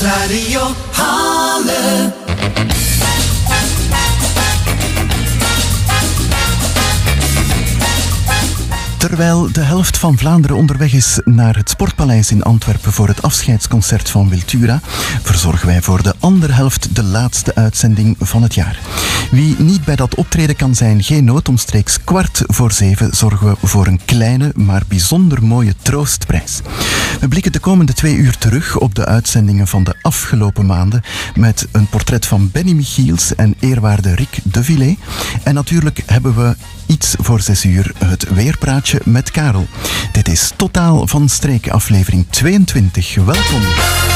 Stadsradio Halle. Terwijl de helft van Vlaanderen onderweg is naar het Sportpaleis in Antwerpen voor het afscheidsconcert van Wiltura, verzorgen wij voor de andere helft de laatste uitzending van het jaar. Wie niet bij dat optreden kan zijn, geen nood. Omstreeks kwart voor zeven zorgen we voor een kleine, maar bijzonder mooie troostprijs. We blikken de komende twee uur terug op de uitzendingen van de afgelopen maanden met een portret van Benny Michiels en eerwaarde Rick de Villet. En natuurlijk hebben we iets voor zes uur het weerpraatje met Karel. Dit is Totaal van Streek, aflevering 22. Welkom.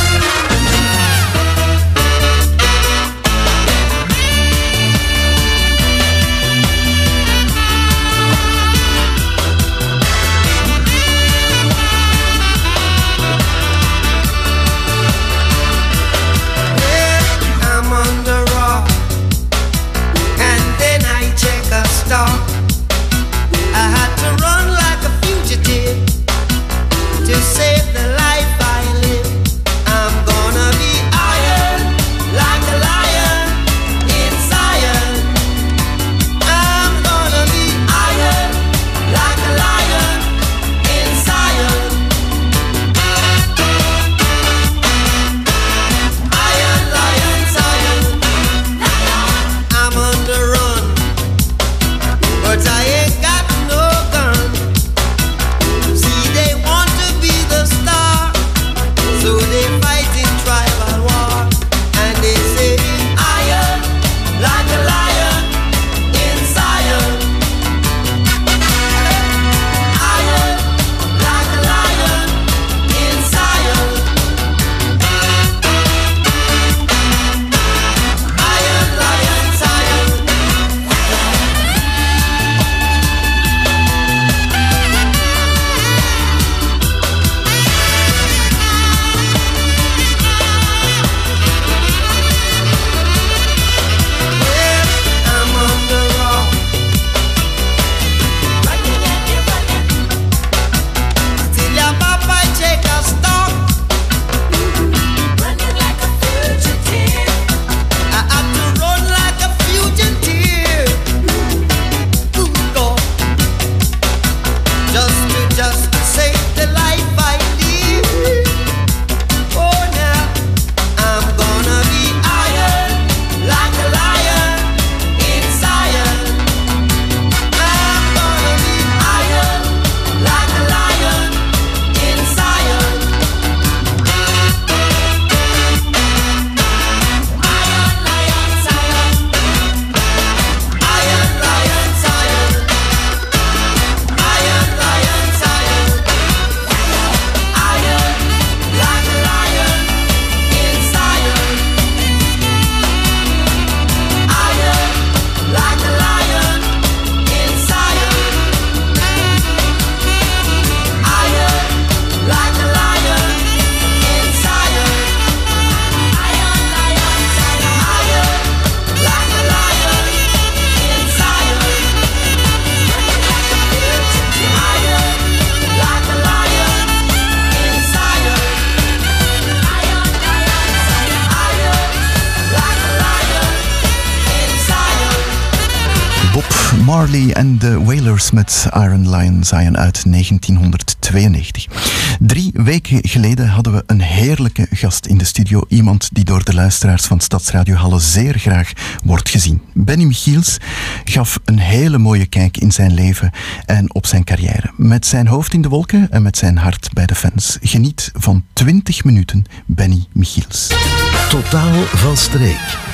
Met Iron Lion Zion uit 1992. Drie weken geleden hadden we een heerlijke gast in de studio. Iemand die door de luisteraars van Stadsradio Halle zeer graag wordt gezien. Benny Michiels gaf een hele mooie kijk in zijn leven en op zijn carrière. Met zijn hoofd in de wolken en met zijn hart bij de fans. Geniet van 20 minuten Benny Michiels. Totaal van streek.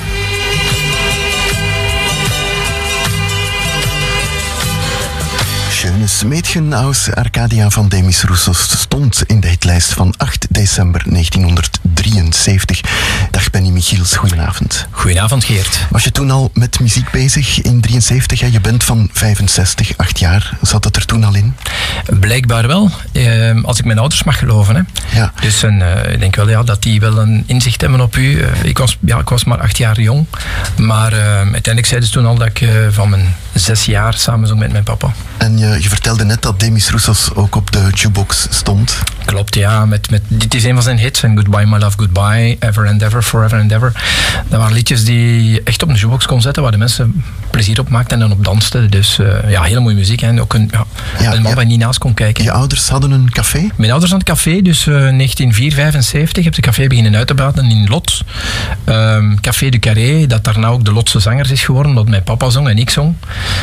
Schönes Mädchen aus Arcadia van Demis Roussos stond in de hitlijst van 8 december 1973. Dag Benny Michiels, goedenavond. Goedenavond Geert. Was je toen al met muziek bezig in 73? Ja, je bent van 65, 8 jaar. Zat het er toen al in? Blijkbaar wel, eh, als ik mijn ouders mag geloven. Hè. Ja. Dus een, eh, ik denk wel ja, dat die wel een inzicht hebben op u. Eh, ik, was, ja, ik was maar acht jaar jong. Maar eh, uiteindelijk zeiden ze toen al dat ik eh, van mijn zes jaar samen zong met mijn papa. En je, je vertelde net dat Demis Roussos ook op de jukebox stond. Klopt, ja. Met, met, dit is een van zijn hits. En Goodbye My Love, Goodbye, Ever and Ever, Forever and Ever. Dat waren liedjes die echt op de jukebox kon zetten, waar de mensen plezier op maakten en dan op dansten. Dus uh, ja, hele mooie muziek. En ook een, ja, Ja, een man ja. waar je niet naast kon kijken. Je ouders hadden een café. Mijn ouders aan het café, dus eh 1975 heb ik het café beginnen uit te baten in Lot. Ehm, café du Carré, dat daarna ook de Lotse Zangers is geworden, omdat mijn papa zong en ik zong.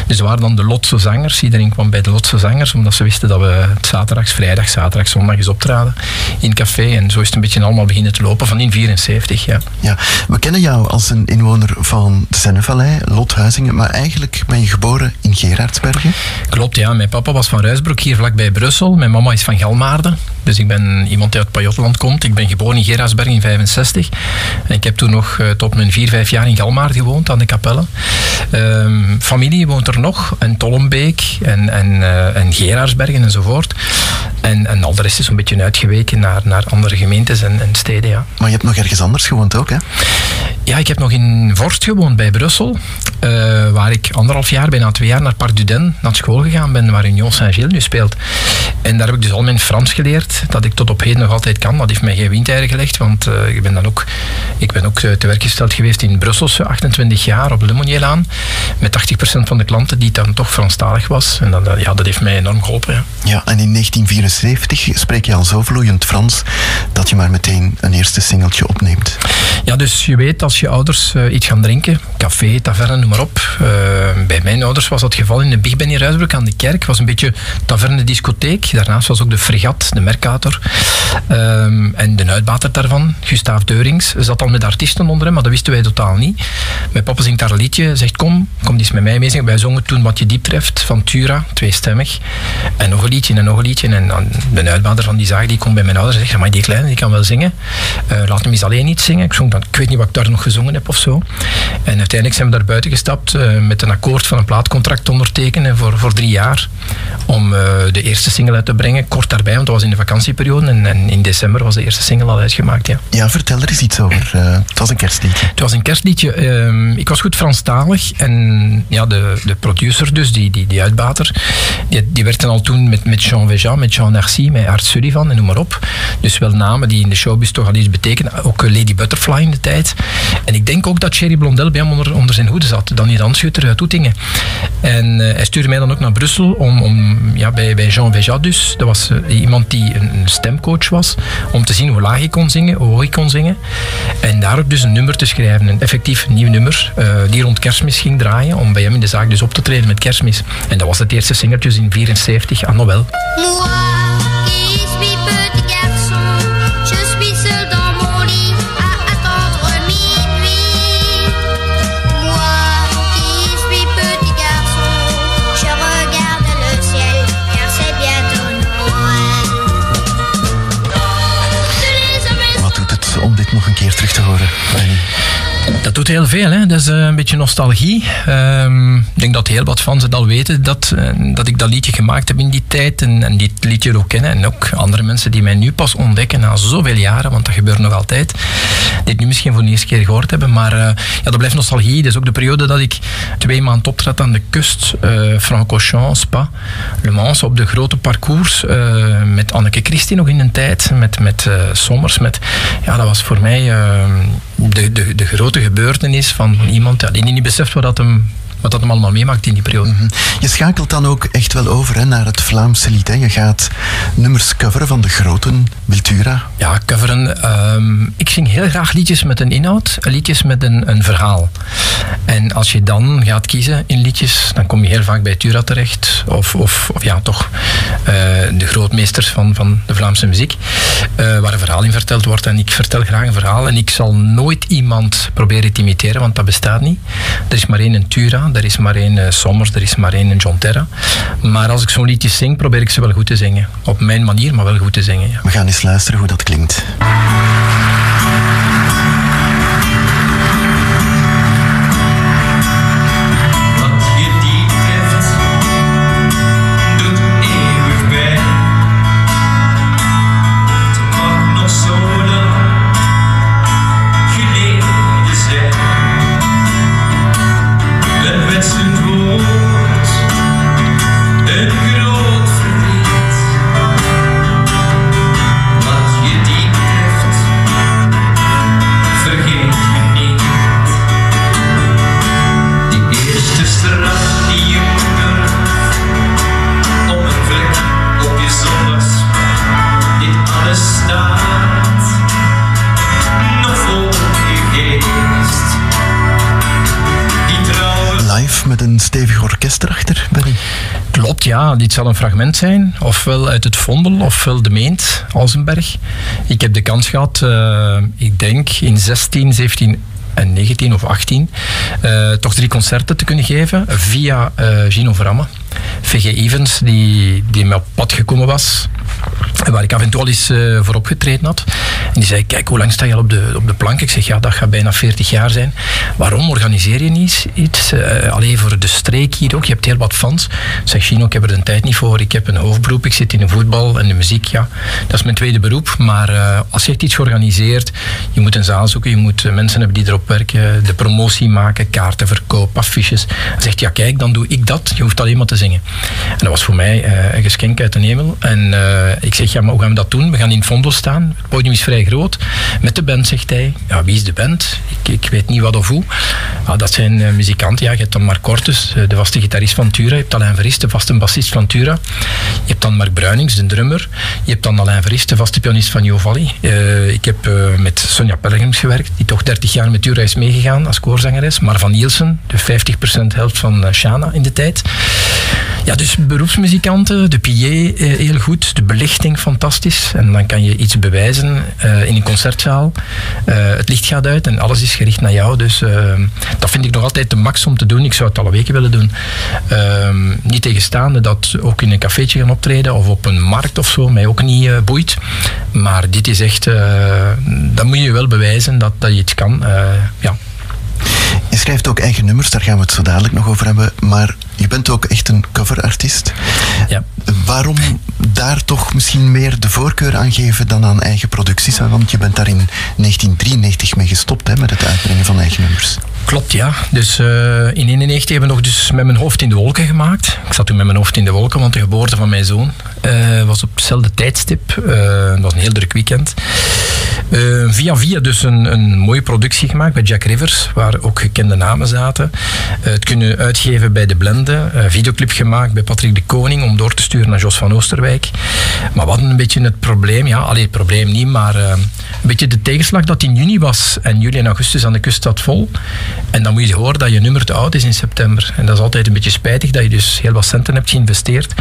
Dus we waren dan de Lotse Zangers. Iedereen kwam bij de Lotse Zangers, omdat ze wisten dat we zaterdags, vrijdag, zaterdag, zondag eens optraden in café. En zo is het een beetje allemaal beginnen te lopen, van in 74, ja. Ja, we kennen jou als een inwoner van de Sennevallei, Lothuizingen, maar eigenlijk ben je geboren in Gerardsbergen. Klopt, ja. Mijn papa was van Ruisbroek, hier vlakbij Brussel. Mijn mama is van Galmaarden. Dus ik ben iemand die uit Pajottenland komt. Ik ben geboren in Gerardsberg in 65. En ik heb toen nog eh, tot mijn 4, 5 jaar in Galmaarden gewoond, aan de kapelle. Ehm, familie woont er nog. En Tollenbeek en, en, en Gerardsbergen enzovoort. En, en al de rest is een beetje uitgeweken naar, naar andere gemeentes en, en steden, ja. Maar je hebt nog ergens anders gewoond ook, hè? Ja, ik heb nog in Vorst gewoond bij Brussel, eh, waar ik anderhalf jaar, bijna twee jaar, naar Parc Duden naar school gegaan ben, waar Union Saint-Gilles nu speelt. En daar heb ik dus al mijn Frans geleerd, dat ik tot op heden nog altijd kan. Dat heeft mij geen windeieren gelegd, want eh, ik ben dan ook, ik ben ook te werk gesteld geweest in Brussel, 28 jaar, op Lemonnielaan, met 80% van de klanten die dan toch Franstalig was. En dat- ja, dat heeft mij enorm geholpen, ja. Ja, en in 1974 spreek je al zo vloeiend Frans dat je maar meteen een eerste singeltje opneemt. Ja, dus je weet als je ouders eh, iets gaan drinken, café, taverne, noem maar op. Eh, bij mijn ouders was dat het geval in de Big Ben in Ruisbroek aan de kerk. was een beetje taverne discotheek. Daarnaast was ook de Fregat, de Mercator. Ehm, en de uitbater daarvan, Gustav Deurings, zat al met artiesten onder hem, maar dat wisten wij totaal niet. Mijn papa zingt daar een liedje, zegt kom, kom eens met mij mee zingen. Wij zongen toen Wat je diep treft van Tura, tweestemmig. En nog een liedje en nog een liedje. En dan de uitbater van die zaak die komt bij mijn ouders en zegt, maar die kleine die kan wel zingen. Eh, laat hem eens alleen niet zingen. Ik, zong dan, ik weet niet wat ik daar nog gezongen heb of zo. En uiteindelijk zijn we daar buiten gestapt eh, met een akkoord van een plaatcontract te ondertekenen voor, voor drie jaar. Om eh, de eerste single uit te brengen. Kort daarbij, want dat was in de vakantieperiode. En, en in december was de eerste single al uitgemaakt. Ja. Ja, vertel er eens iets over. Het was een kerstliedje. Het was een kerstliedje. Ehm, ik was goed Franstalig. En ja, de, de producer dus, die, die, die uitbater, die, die al toen met, met Jean Vejan, met Jean Narcy, met Art Sullivan en noem maar op. Dus wel namen die in de showbiz toch al iets betekenen. Ook eh, Lady Butterfly in de tijd. En ik denk ook dat Thierry Blondel bij hem onder, onder zijn hoede zat. Danny Ranschutter uit Toetingen. En eh, hij stuurde mij dan ook naar Brussel om, om ja, bij, bij Jean Vejan dus. Dat was eh, iemand die een, stemcoach was. Om te zien hoe laag ik kon zingen, hoe hoog ik kon zingen. En daarop dus een nummer te schrijven. Een effectief nieuw nummer. die rond kerstmis ging draaien. Om bij hem in de zaak dus op te treden met kerstmis. En dat was het eerste singeltje in 74 aan Noël. Heel veel, hè? dat is eh, een beetje nostalgie. Ehm, ik denk dat heel wat fans het al weten dat, eh, dat ik dat liedje gemaakt heb in die tijd en, en dit liedje ook kennen. En ook andere mensen die mij nu pas ontdekken na zoveel jaren, want dat gebeurt nog altijd. Dit nu misschien voor de eerste keer gehoord hebben, maar eh, ja, dat blijft nostalgie. Dat is ook de periode dat ik twee maanden optrad aan de kust, Francorchamps, Spa, Le Mans, op de grote parcours, eh, met Anneke Christie nog in een tijd, met, met Sommers. Met, ja, dat was voor mij de, de, de grote gebeurtenis van iemand ja, die niet beseft wat dat hem, wat dat hem allemaal meemaakt in die periode. Je schakelt dan ook echt wel over hè, naar het Vlaamse lied. Hè. Je gaat nummers coveren van de grote Wiltura. Ja, coveren. ehm, ik zing heel graag liedjes met een inhoud, liedjes met een, een verhaal. En als je dan gaat kiezen in liedjes, dan kom je heel vaak bij Tura terecht. Of, of, of ja, toch eh, de grootmeesters van, van de Vlaamse muziek. eh, waar een verhaal in verteld wordt. En ik vertel graag een verhaal. En ik zal nooit iemand proberen te imiteren, want dat bestaat niet. Er is maar één een Er is maar één eh, Sommers, er is maar één John Terra. Maar als ik zo'n liedje zing, probeer ik ze wel goed te zingen. Op mijn manier, maar wel goed te zingen. Ja. We gaan eens luisteren hoe dat klinkt. Ja, dit zal een fragment zijn. Ofwel uit het Vondel, ofwel de Meent, Alzenberg. Ik heb de kans gehad, eh, ik denk in 16, 17 en 19 of 18, eh, toch drie concerten te kunnen geven via eh, Gino Vramme. VG Evans, die, die me op pad gekomen was. Waar ik af en toe eens eh, voor opgetreden had. En die zei, kijk, hoe lang sta je al op de, op de plank? Ik zeg, ja, dat gaat bijna 40 jaar zijn. Waarom organiseer je niet iets? Eh, alleen voor de streek hier ook. Je hebt heel wat fans. Zeg, Chino, ik heb er de tijd niet voor. Ik heb een hoofdberoep. Ik zit in de voetbal en de muziek. Ja, dat is mijn tweede beroep. Maar eh, als je iets organiseert, je moet een zaal zoeken. Je moet mensen hebben die erop werken. De promotie maken, kaarten verkopen, affiches. Hij zegt, ja, kijk, dan doe ik dat. Je hoeft alleen maar te zingen. En dat was voor mij een geschenk uit de hemel. En ik zeg, ja, maar hoe gaan we dat doen? We gaan in het staan. Het podium is vrij groot. Met de band, zegt hij. Ja, wie is de band? Ik, ik weet niet wat of hoe. Ja, dat zijn eh, muzikanten. Ja, je hebt dan Mark Cortus, eh, de vaste gitarist van Tura. Je hebt Alain Verist, de vaste bassist van Tura. Je hebt dan Mark Bruinings, de drummer. Je hebt dan Alain Verist, de vaste pianist van Jo Valli. Eh, ik heb eh, met Sonja Pelgrims gewerkt, die toch 30 jaar met Tura is meegegaan als koorzangeres. Maar van Nielsen, de 50% helft van eh, Shana in de tijd. Ja, dus beroepsmuzikanten, de PA eh, heel goed, de belichting fantastisch. En dan kan je iets bewijzen eh, in een concertzaal. Eh, het licht gaat uit en alles is gericht naar jou. Dus eh, dat vind ik nog altijd de max om te doen. Ik zou het alle weken willen doen. Ehm, niet tegenstaande dat ook in een cafeetje gaan optreden of op een markt of zo, mij ook niet boeit. Maar dit is echt, dan moet je wel bewijzen dat, dat je het kan. Ja. Je schrijft ook eigen nummers, daar gaan we het zo dadelijk nog over hebben. Maar je bent ook echt een coverartiest. Ja. Waarom daar toch misschien meer de voorkeur aan geven dan aan eigen producties? Want je bent daar in 1993 mee gestopt hè, met het uitbrengen van eigen nummers. Klopt, ja. Dus eh, in 1991 hebben we nog dus met mijn hoofd in de wolken gemaakt. Ik zat toen met mijn hoofd in de wolken, want de geboorte van mijn zoon eh, was op hetzelfde tijdstip. Het was een heel druk weekend. Via via dus een, een mooie productie gemaakt bij Jack Rivers, waar ook gekende namen zaten. Het kunnen uitgeven bij De Blende. eh, videoclip gemaakt bij Patrick de Koning om door te sturen naar Jos van Oosterwijk. Maar hadden een beetje het probleem, ja, alleen het probleem niet, maar eh, een beetje de tegenslag dat in juni was en juli en augustus aan de kust zat vol. En dan moet je horen dat je nummer te oud is in september. En dat is altijd een beetje spijtig dat je dus heel wat centen hebt geïnvesteerd.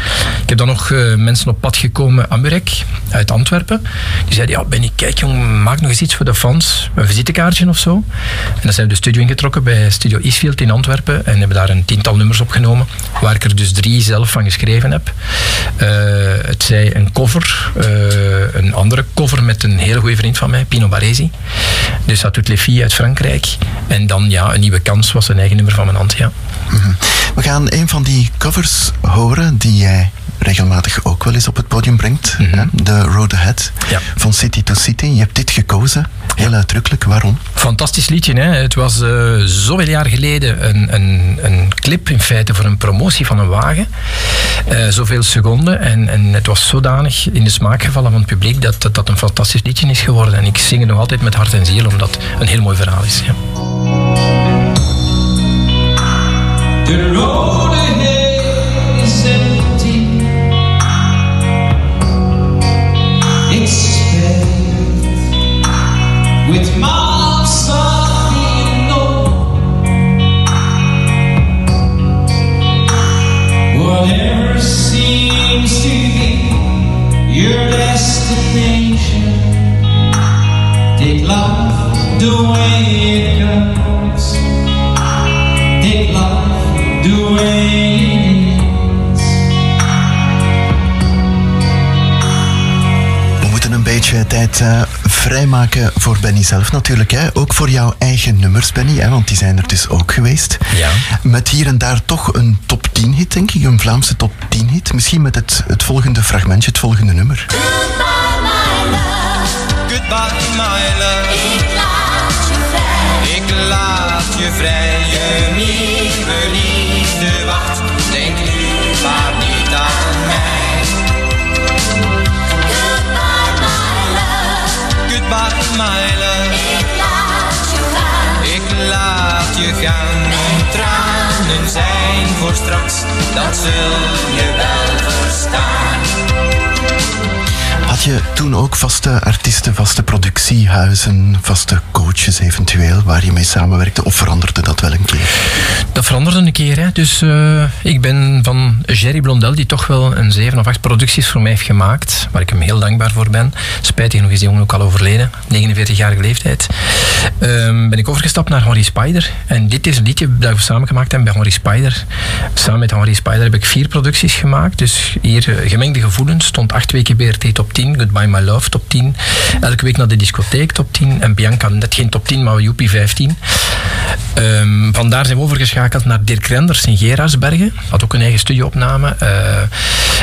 Ik heb dan nog eh, mensen op pad gekomen, Amurek uit Antwerpen. Die zeiden, ja Benny, kijk jong, maak nog eens iets voor de fans. Een visitekaartje of zo. En dan zijn we de studio ingetrokken bij Studio Eastfield in Antwerpen. En hebben daar een tiental nummers opgenomen. Waar ik er dus drie zelf van geschreven heb. Eh, het zij een cover, eh, een andere cover met een hele goede vriend van mij, Pino Baresi. Dus dat doet Lefie uit Frankrijk. En dan ja, een nieuwe kans was een eigen nummer van mijn hand, ja. We gaan een van die covers horen die jij regelmatig ook wel eens op het podium brengt. hè? De Road Ahead Ja. van City to City. Je hebt dit gekozen, heel uitdrukkelijk. Waarom? Fantastisch liedje. Hè? Het was eh, zoveel jaar geleden een, een, een clip in feite voor een promotie van een wagen. Eh, zoveel seconden. En, en het was zodanig in de smaak gevallen van het publiek dat, dat dat een fantastisch liedje is geworden. En ik zing het nog altijd met hart en ziel, omdat het een heel mooi verhaal is. Ja. The road ahead with of the unknown. Whatever seems to be your destination, take life the way it comes. Take life the way. We moeten een beetje tijd eh, vrijmaken voor Benny zelf natuurlijk. Hè? Ook voor jouw eigen nummers, Benny, hè? want die zijn er dus ook geweest. Ja. Met hier en daar toch een top 10 hit, denk ik. Een Vlaamse top 10 hit. Misschien met het, het volgende fragmentje, het volgende nummer. Goodbye, my love. Goodbye, my love. Ik laat je vrij. Ik laat je vrij, je nieuwe liefde Goodbye, my. Ik laat je gaan. Ik laat je gaan. Tranen zijn voor straks, dat zul je wel verstaan. Had je toen ook vaste artiesten, vaste productiehuizen, vaste coaches eventueel, waar je mee samenwerkte? Of veranderde dat wel een keer? Dat veranderde een keer. Hè. Dus eh, ik ben van Jerry Blondel, die toch wel een zeven of acht producties voor mij heeft gemaakt, waar ik hem heel dankbaar voor ben. Spijtig nog is die jongen ook al overleden, 49-jarige leeftijd. Ehm, ben ik overgestapt naar Henry Spider. En dit is een liedje dat we samen gemaakt hebben bij Henry Spider. Samen met Henry Spider heb ik vier producties gemaakt. Dus hier eh, Gemengde Gevoelens stond acht weken BRT top 10, Goodbye My Love top 10. Elke week naar de discotheek top 10. En Bianca net geen top 10, maar Joepie 15. Ehm, vandaar zijn we overgeschakeld naar Dirk Renders in Gerardsbergen. Had ook een eigen studioopname. Eh,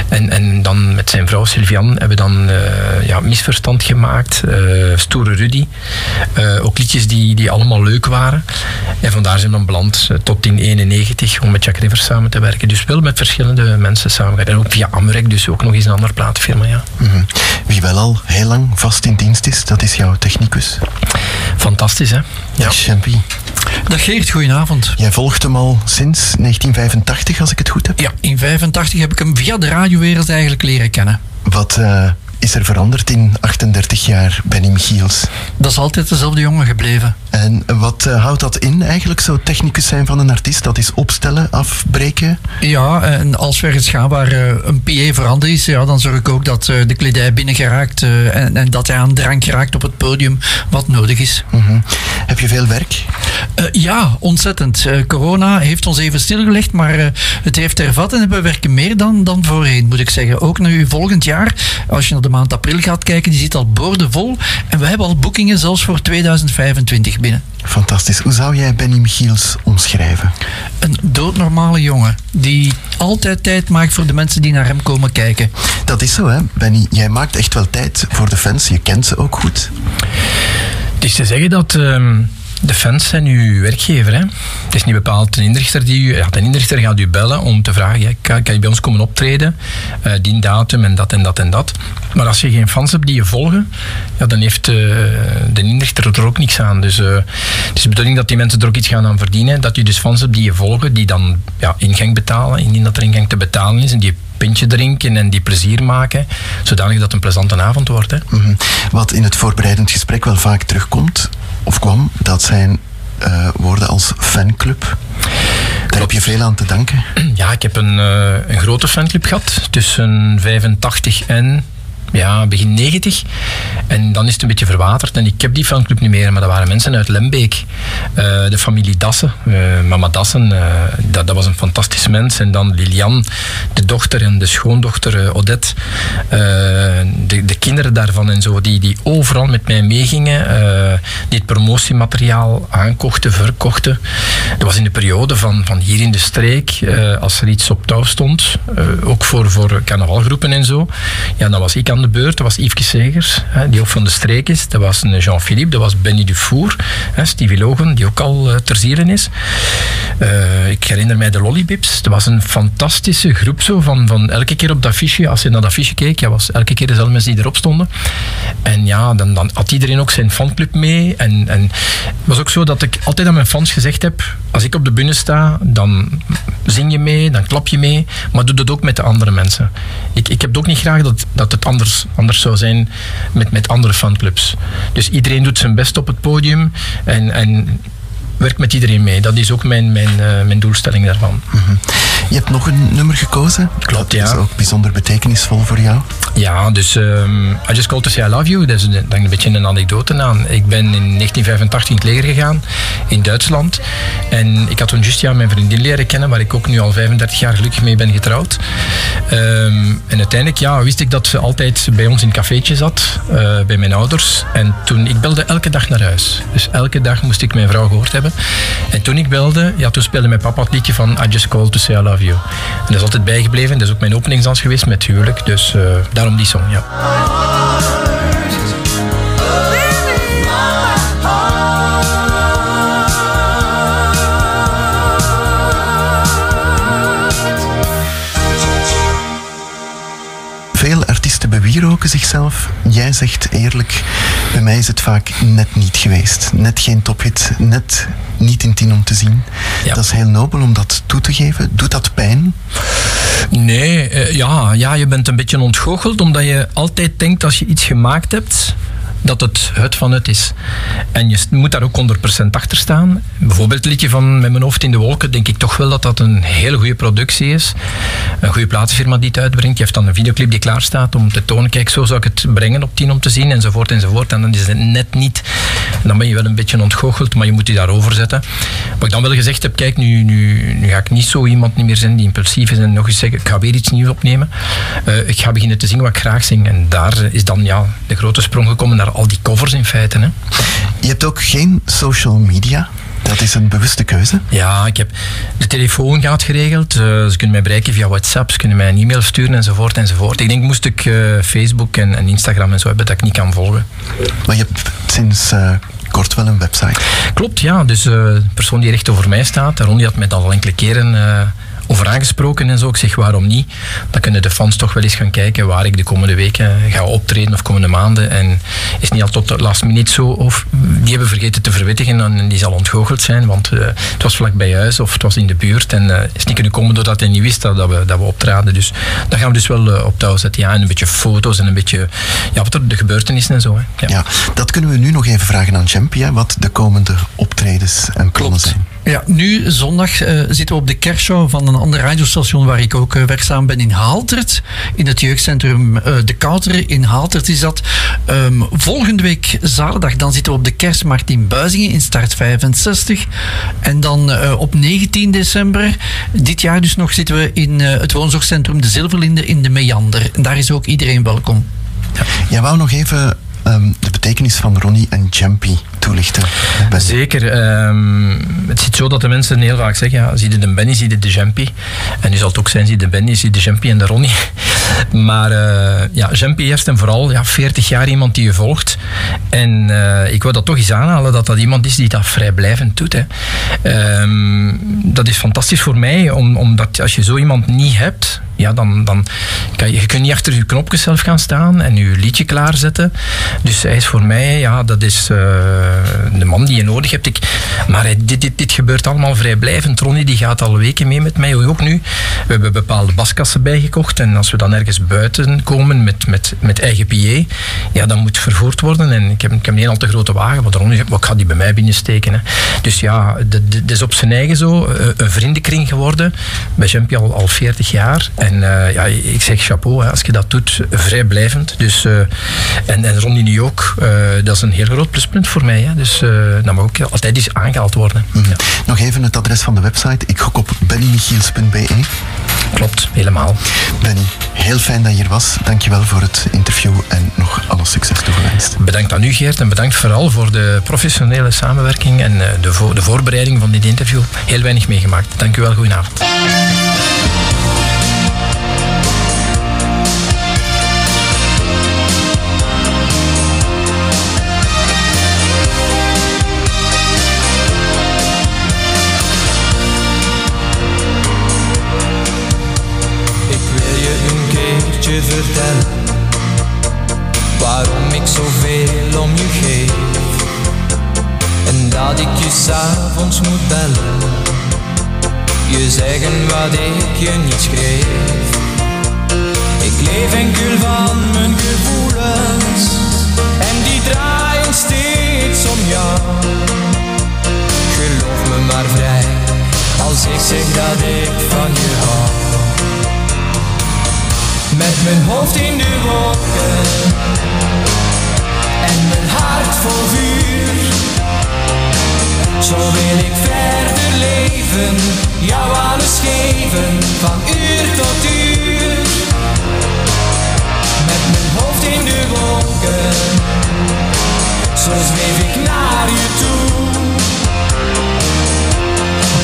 en, en dan met zijn vrouw Sylvian hebben we dan eh, ja, Misverstand gemaakt. eh, Stoere Rudy. Ook liedjes die, die allemaal leuk waren. En vandaar zijn we dan beland tot 1091 om met Jack Rivers samen te werken. Dus wel met verschillende mensen samenwerken. En ook via Amrek, dus ook nog eens een andere platenfirma. Ja. Mhm. Wie wel al heel lang vast in dienst is, dat is jouw technicus. Fantastisch, hè? Ja. Champy. Dag Geert, goedenavond. Jij volgt hem al sinds 1985, als ik het goed heb. Ja, in 85 heb ik hem via de radiowereld eigenlijk leren kennen. Wat eh, is er veranderd in 38 jaar Benny Michiels? Dat is altijd dezelfde jongen gebleven. En wat eh, houdt dat in eigenlijk, zo technicus zijn van een artiest? Dat is opstellen, afbreken? Ja, en als we ergens gaan waar eh, een PA veranderd is, ja, dan zorg ik ook dat eh, de kledij binnen geraakt en, en dat hij aan drank geraakt op het podium wat nodig is. Mhm. Heb je veel werk? Eh, ja, ontzettend. Eh, corona heeft ons even stilgelegd, maar eh, het heeft hervat en we werken meer dan, dan voorheen, moet ik zeggen. Ook nu volgend jaar, als je naar de maand april gaat kijken, die zit al boordevol. En we hebben al boekingen zelfs voor 2025 binnen. Fantastisch. Hoe zou jij Benny Michiels omschrijven? Een doodnormale jongen die altijd tijd maakt voor de mensen die naar hem komen kijken. Dat is zo, hè, Benny. Jij maakt echt wel tijd voor de fans. Je kent ze ook goed. Het is te zeggen dat ehm, de fans zijn uw werkgever. Hè? Het is niet bepaald een inrichter die u... Ja, de inrichter gaat u bellen om te vragen, ja, kan, je bij ons komen optreden? Eh, die datum en dat en dat en dat. Maar als je geen fans hebt die je volgen, ja, dan heeft eh, de inrichter er ook niks aan. Dus eh, het is de bedoeling dat die mensen er ook iets gaan aan verdienen. Dat je dus fans hebt die je volgen, die dan ja, ingang betalen, indien dat er ingang te betalen is. En die pintje drinken en die plezier maken, zodanig dat het een plezante avond wordt. Hè. Mhm. Wat in het voorbereidend gesprek wel vaak terugkomt, of kwam, dat zijn eh, woorden als fanclub. Daar heb je veel aan te danken. Ja, ik heb een, eh, een grote fanclub gehad tussen 85 en ja, begin 90. En dan is het een beetje verwaterd. En ik heb die fanclub niet meer, maar dat waren mensen uit Lembeek. Eh, de familie Dassen, eh, mama Dassen, eh, dat, dat was een fantastisch mens. En dan Lilian, de dochter en de schoondochter Odette. De, de kinderen daarvan en zo, die, die overal met mij meegingen. het promotiemateriaal aankochten, verkochten. Dat was in de periode van, van hier in de streek, als er iets op touw stond, ook voor, voor carnavalgroepen en zo, ja, dan was ik aan de beurt. Dat was Yves Segers, hè, die ook van de streek is. Dat was Jean-Philippe, dat was Benny Dufour, hè, Stevie Logan, die ook al eh, ter ziele is. Eh, ik herinner mij de Lollibips. Dat was een fantastische groep zo, van, van elke keer op dat affiche, als je naar dat affiche keek, ja, was elke keer dezelfde mensen die erop stonden. En ja, dan, dan had iedereen ook zijn fanclub mee. En, en het was ook zo dat ik altijd aan mijn fans gezegd heb, als ik op de bühne sta, dan zing je mee, dan klap je mee, maar doe dat ook met de andere mensen. Ik, ik heb het ook niet graag dat, dat het anders, zou zijn met, met andere fanclubs. Dus iedereen doet zijn best op het podium en, en werkt met iedereen mee. Dat is ook mijn, mijn, eh, mijn doelstelling daarvan. Je hebt nog een nummer gekozen. Klopt, Dat is ja. ook bijzonder betekenisvol voor jou. Ja, dus ehm, I Just Called To Say I Love You, dat is een, een beetje een anekdote aan. Ik ben in 1985 in het leger gegaan, in Duitsland. En ik had toen juist ja, mijn vriendin leren kennen, waar ik ook nu al 35 jaar gelukkig mee ben getrouwd. Ehm, en uiteindelijk ja, wist ik dat ze altijd bij ons in het cafeetje zat, eh, bij mijn ouders. En toen, ik belde elke dag naar huis. Dus elke dag moest ik mijn vrouw gehoord hebben. En toen ik belde, ja, toen speelde mijn papa het liedje van I Just Called To Say I Love You. En dat is altijd bijgebleven. Dat is ook mijn openingsdans geweest met huwelijk. Dus eh, daarom die song, ja. Bewieroken zichzelf. Jij zegt eerlijk, bij mij is het vaak net niet geweest. Net geen tophit, net niet in tien om te zien. Ja. Dat is heel nobel om dat toe te geven. Doet dat pijn? Nee, eh, ja, ja, je bent een beetje ontgoocheld omdat je altijd denkt als je iets gemaakt hebt dat het het van het is. En je moet daar ook 100% achter staan. Bijvoorbeeld het liedje van Met mijn hoofd in de wolken, denk ik toch wel dat dat een hele goede productie is. Een goede platenfirma die het uitbrengt. Je hebt dan een videoclip die klaar staat om te tonen, kijk, zo zou ik het brengen op 10 om te zien, enzovoort, enzovoort. En dan is het net niet. Dan ben je wel een beetje ontgoocheld, maar je moet die daarover zetten. Wat ik dan wel gezegd heb, kijk, nu, nu, nu ga ik niet zo iemand niet meer zijn die impulsief is en nog eens zeggen, ik ga weer iets nieuws opnemen. Eh, ik ga beginnen te zingen wat ik graag zing. En daar is dan ja, de grote sprong gekomen naar al die covers in feite. Hè. Je hebt ook geen social media. Dat is een bewuste keuze. Ja, ik heb de telefoon gaat geregeld. Eh, ze kunnen mij bereiken via WhatsApp, ze kunnen mij een e-mail sturen enzovoort enzovoort. Ik denk moest ik eh, Facebook en, en Instagram en zo hebben dat ik niet kan volgen. Maar je hebt sinds eh, kort wel een website. Klopt, ja. Dus de persoon die recht over mij staat, Ron, die had mij al enkele keren over aangesproken en zo. Ik zeg waarom niet? Dan kunnen de fans toch wel eens gaan kijken waar ik de komende weken ga optreden of komende maanden. En is niet al tot de last minute zo. Of die hebben vergeten te verwittigen en die zal ontgoocheld zijn. Want eh, het was vlak bij huis of het was in de buurt. En eh, is niet kunnen komen doordat hij niet wist dat, dat, we, dat we optraden. Dus dat gaan we dus wel eh, op touw zetten. Ja, en een beetje foto's en een beetje ja, wat er de gebeurtenissen en zo. Hè. Ja. Ja, dat kunnen we nu nog even vragen aan Champy, hè, wat de komende optredens en plannen zijn. Ja, nu zondag eh, zitten we op de kerstshow van een ander radiostation waar ik ook eh, werkzaam ben in Haaltert. In het jeugdcentrum eh, De Kouter in Haaltert is dat. Ehm, volgende week zaterdag dan zitten we op de kerstmarkt in Buizingen in start 65. En dan op 19 december, dit jaar dus nog, zitten we in het woonzorgcentrum De Zilverlinde in de Meander. En daar is ook iedereen welkom. Jij wou nog even ehm, de betekenis van Ronnie en Champy toelichten. Zeker. ehm, het zit zo dat de mensen heel vaak zeggen, ja, zie je de Benny, zie je de Jampy. En nu zal het ook zijn, zie je de Benny, zie je de Jampy en de Ronnie. Maar eh, ja, eerst en vooral, ja, 40 jaar iemand die je volgt. En eh, ik wil dat toch eens aanhalen, dat dat iemand is die dat vrijblijvend doet. Hè. Ehm, dat is fantastisch voor mij, om, omdat als je zo iemand niet hebt, ja, dan, dan kan je, je kunt niet achter je knopjes zelf gaan staan en je liedje klaarzetten. Dus hij is voor mij, ja, dat is eh, de man die je nodig hebt. Ik, maar dit, dit, dit gebeurt allemaal vrijblijvend. Ronnie die gaat al weken mee met mij, ook nu. We hebben bepaalde baskassen bijgekocht en als we dan buiten komen met, met, met eigen PA, ja, dan moet vervoerd worden. En ik heb, ik heb niet een al te grote wagen, want Ronnie zegt, "Maar ik ga die bij mij binnensteken. Hè. Dus ja, dat is op zijn eigen zo eh, een vriendenkring geworden. Bij Jumpy al, al 40 jaar. En eh, ja, ik zeg chapeau hè, als je dat doet, vrijblijvend. Dus, eh, en, en Ronnie nu ook, dat is een heel groot pluspunt voor mij. Hè. Dus dat mag ook altijd eens aangehaald worden. Mhm. Ja, Nog even het adres van de website. Ik gok op bennymichiels.be. klopt, helemaal. Benny, heel fijn dat je hier was. Dankjewel voor het interview en nog alle succes toegewenst. Bedankt aan u Geert en bedankt vooral voor de professionele samenwerking en eh, de, de voorbereiding van dit interview. Heel weinig meegemaakt. Dank u wel, goedenavond. Keertje vertellen Waarom ik zoveel om je geef. En dat ik je s'avonds moet bellen Je zeggen wat ik je niet schreef. Ik leef enkel van mijn gevoelens En die draaien steeds om jou. Geloof me maar vrij Als ik zeg dat ik van je hou met mijn hoofd in de wolken. En mijn hart vol vuur. Zo wil ik verder leven. Jou alles geven. Van uur tot uur. Met mijn hoofd in de wolken. Zo zweef ik naar je toe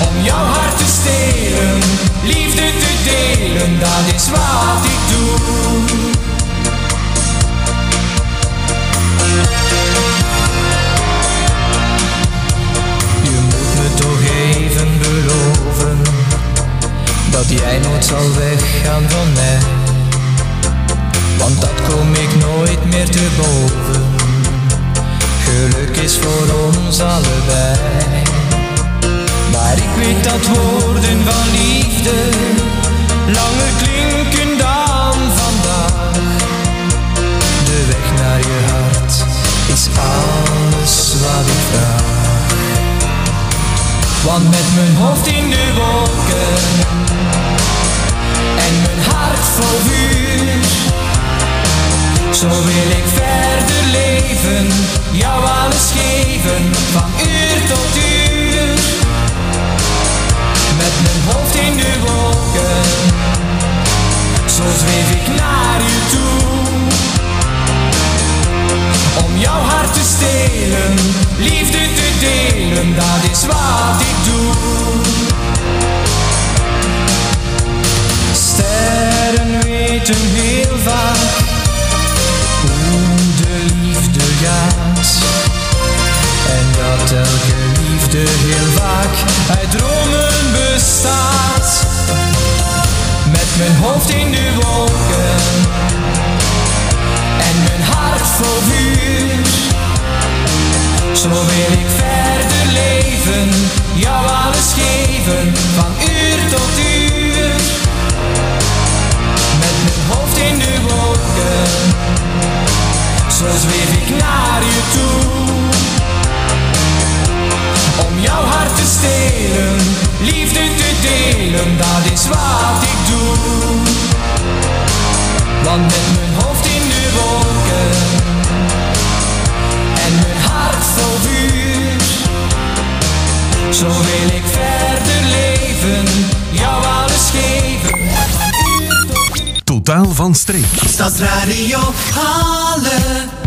om jouw hart te stelen, liefde te delen, dat is wat ik doe. Je moet me toch even beloven dat jij nooit zal weggaan van mij, want dat kom ik nooit meer te boven. Geluk is voor ons allebei. Maar ik weet dat woorden van liefde langer klinken dan vandaag. De weg naar je hart is alles wat ik vraag. Want met mijn hoofd in de wolken en mijn hart vol vuur, zo wil ik verder leven, jou alles geven van uur tot uur. Hoofd in de wolken, zo zweef ik naar je toe. Om jouw hart te stelen, liefde te delen, dat is wat ik doe. Sterren weten heel vaak hoe de liefde gaat. En dat elke liefde heel vaak uit dromen mijn hoofd in de wolken en mijn hart vol vuur. Zo wil ik verder leven, jou alles geven, van uur tot uur. Met mijn hoofd in de wolken, zo zweef ik naar je toe. Om jouw hart te stelen, liefde te delen, dat is wat ik doe. Want met mijn hoofd in de wolken en mijn hart vol vuur, zo wil ik verder leven, jou alles geven. Totaal van streek. Stadsradio Halle.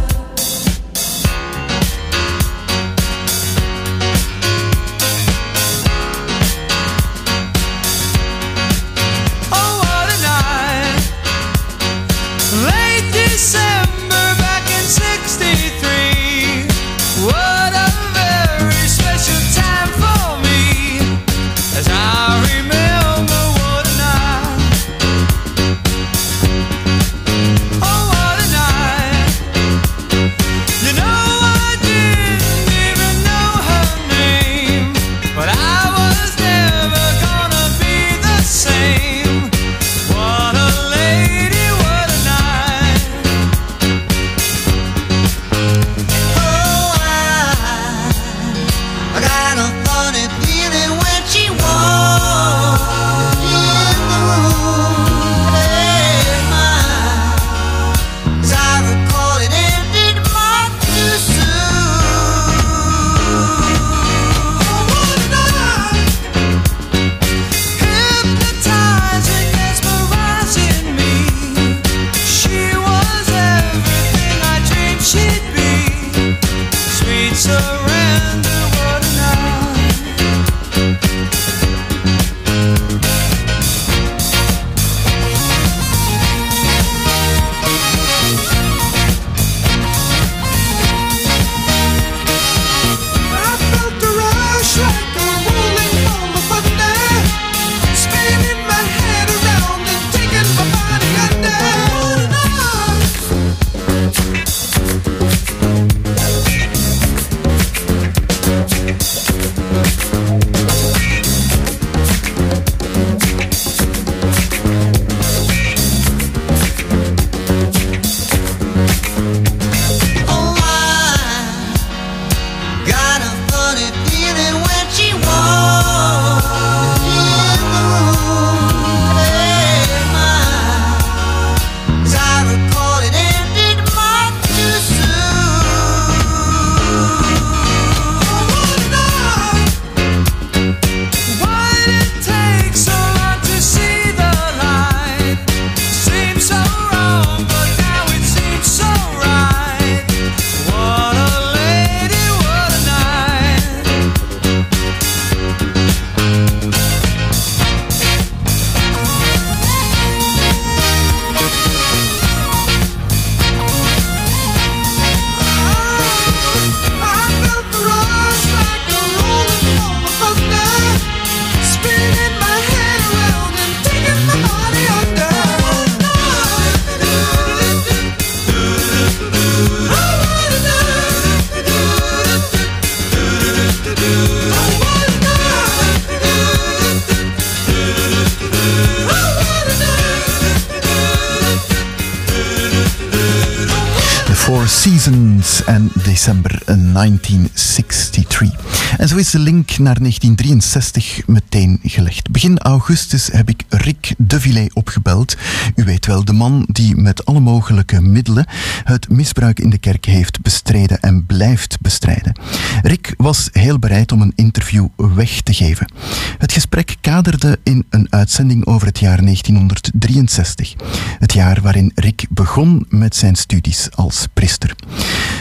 December 1963. En zo is de link naar 1963 meteen gelegd. Begin augustus heb ik Rick de Villet opgebeld. U weet wel, de man die met alle mogelijke middelen het misbruik in de kerk heeft bestreden en blijft bestrijden. Rick was heel bereid om een interview weg te geven. Het gesprek kaderde in een uitzending over het jaar 1963. Het jaar waarin Rick begon met zijn studies als priester.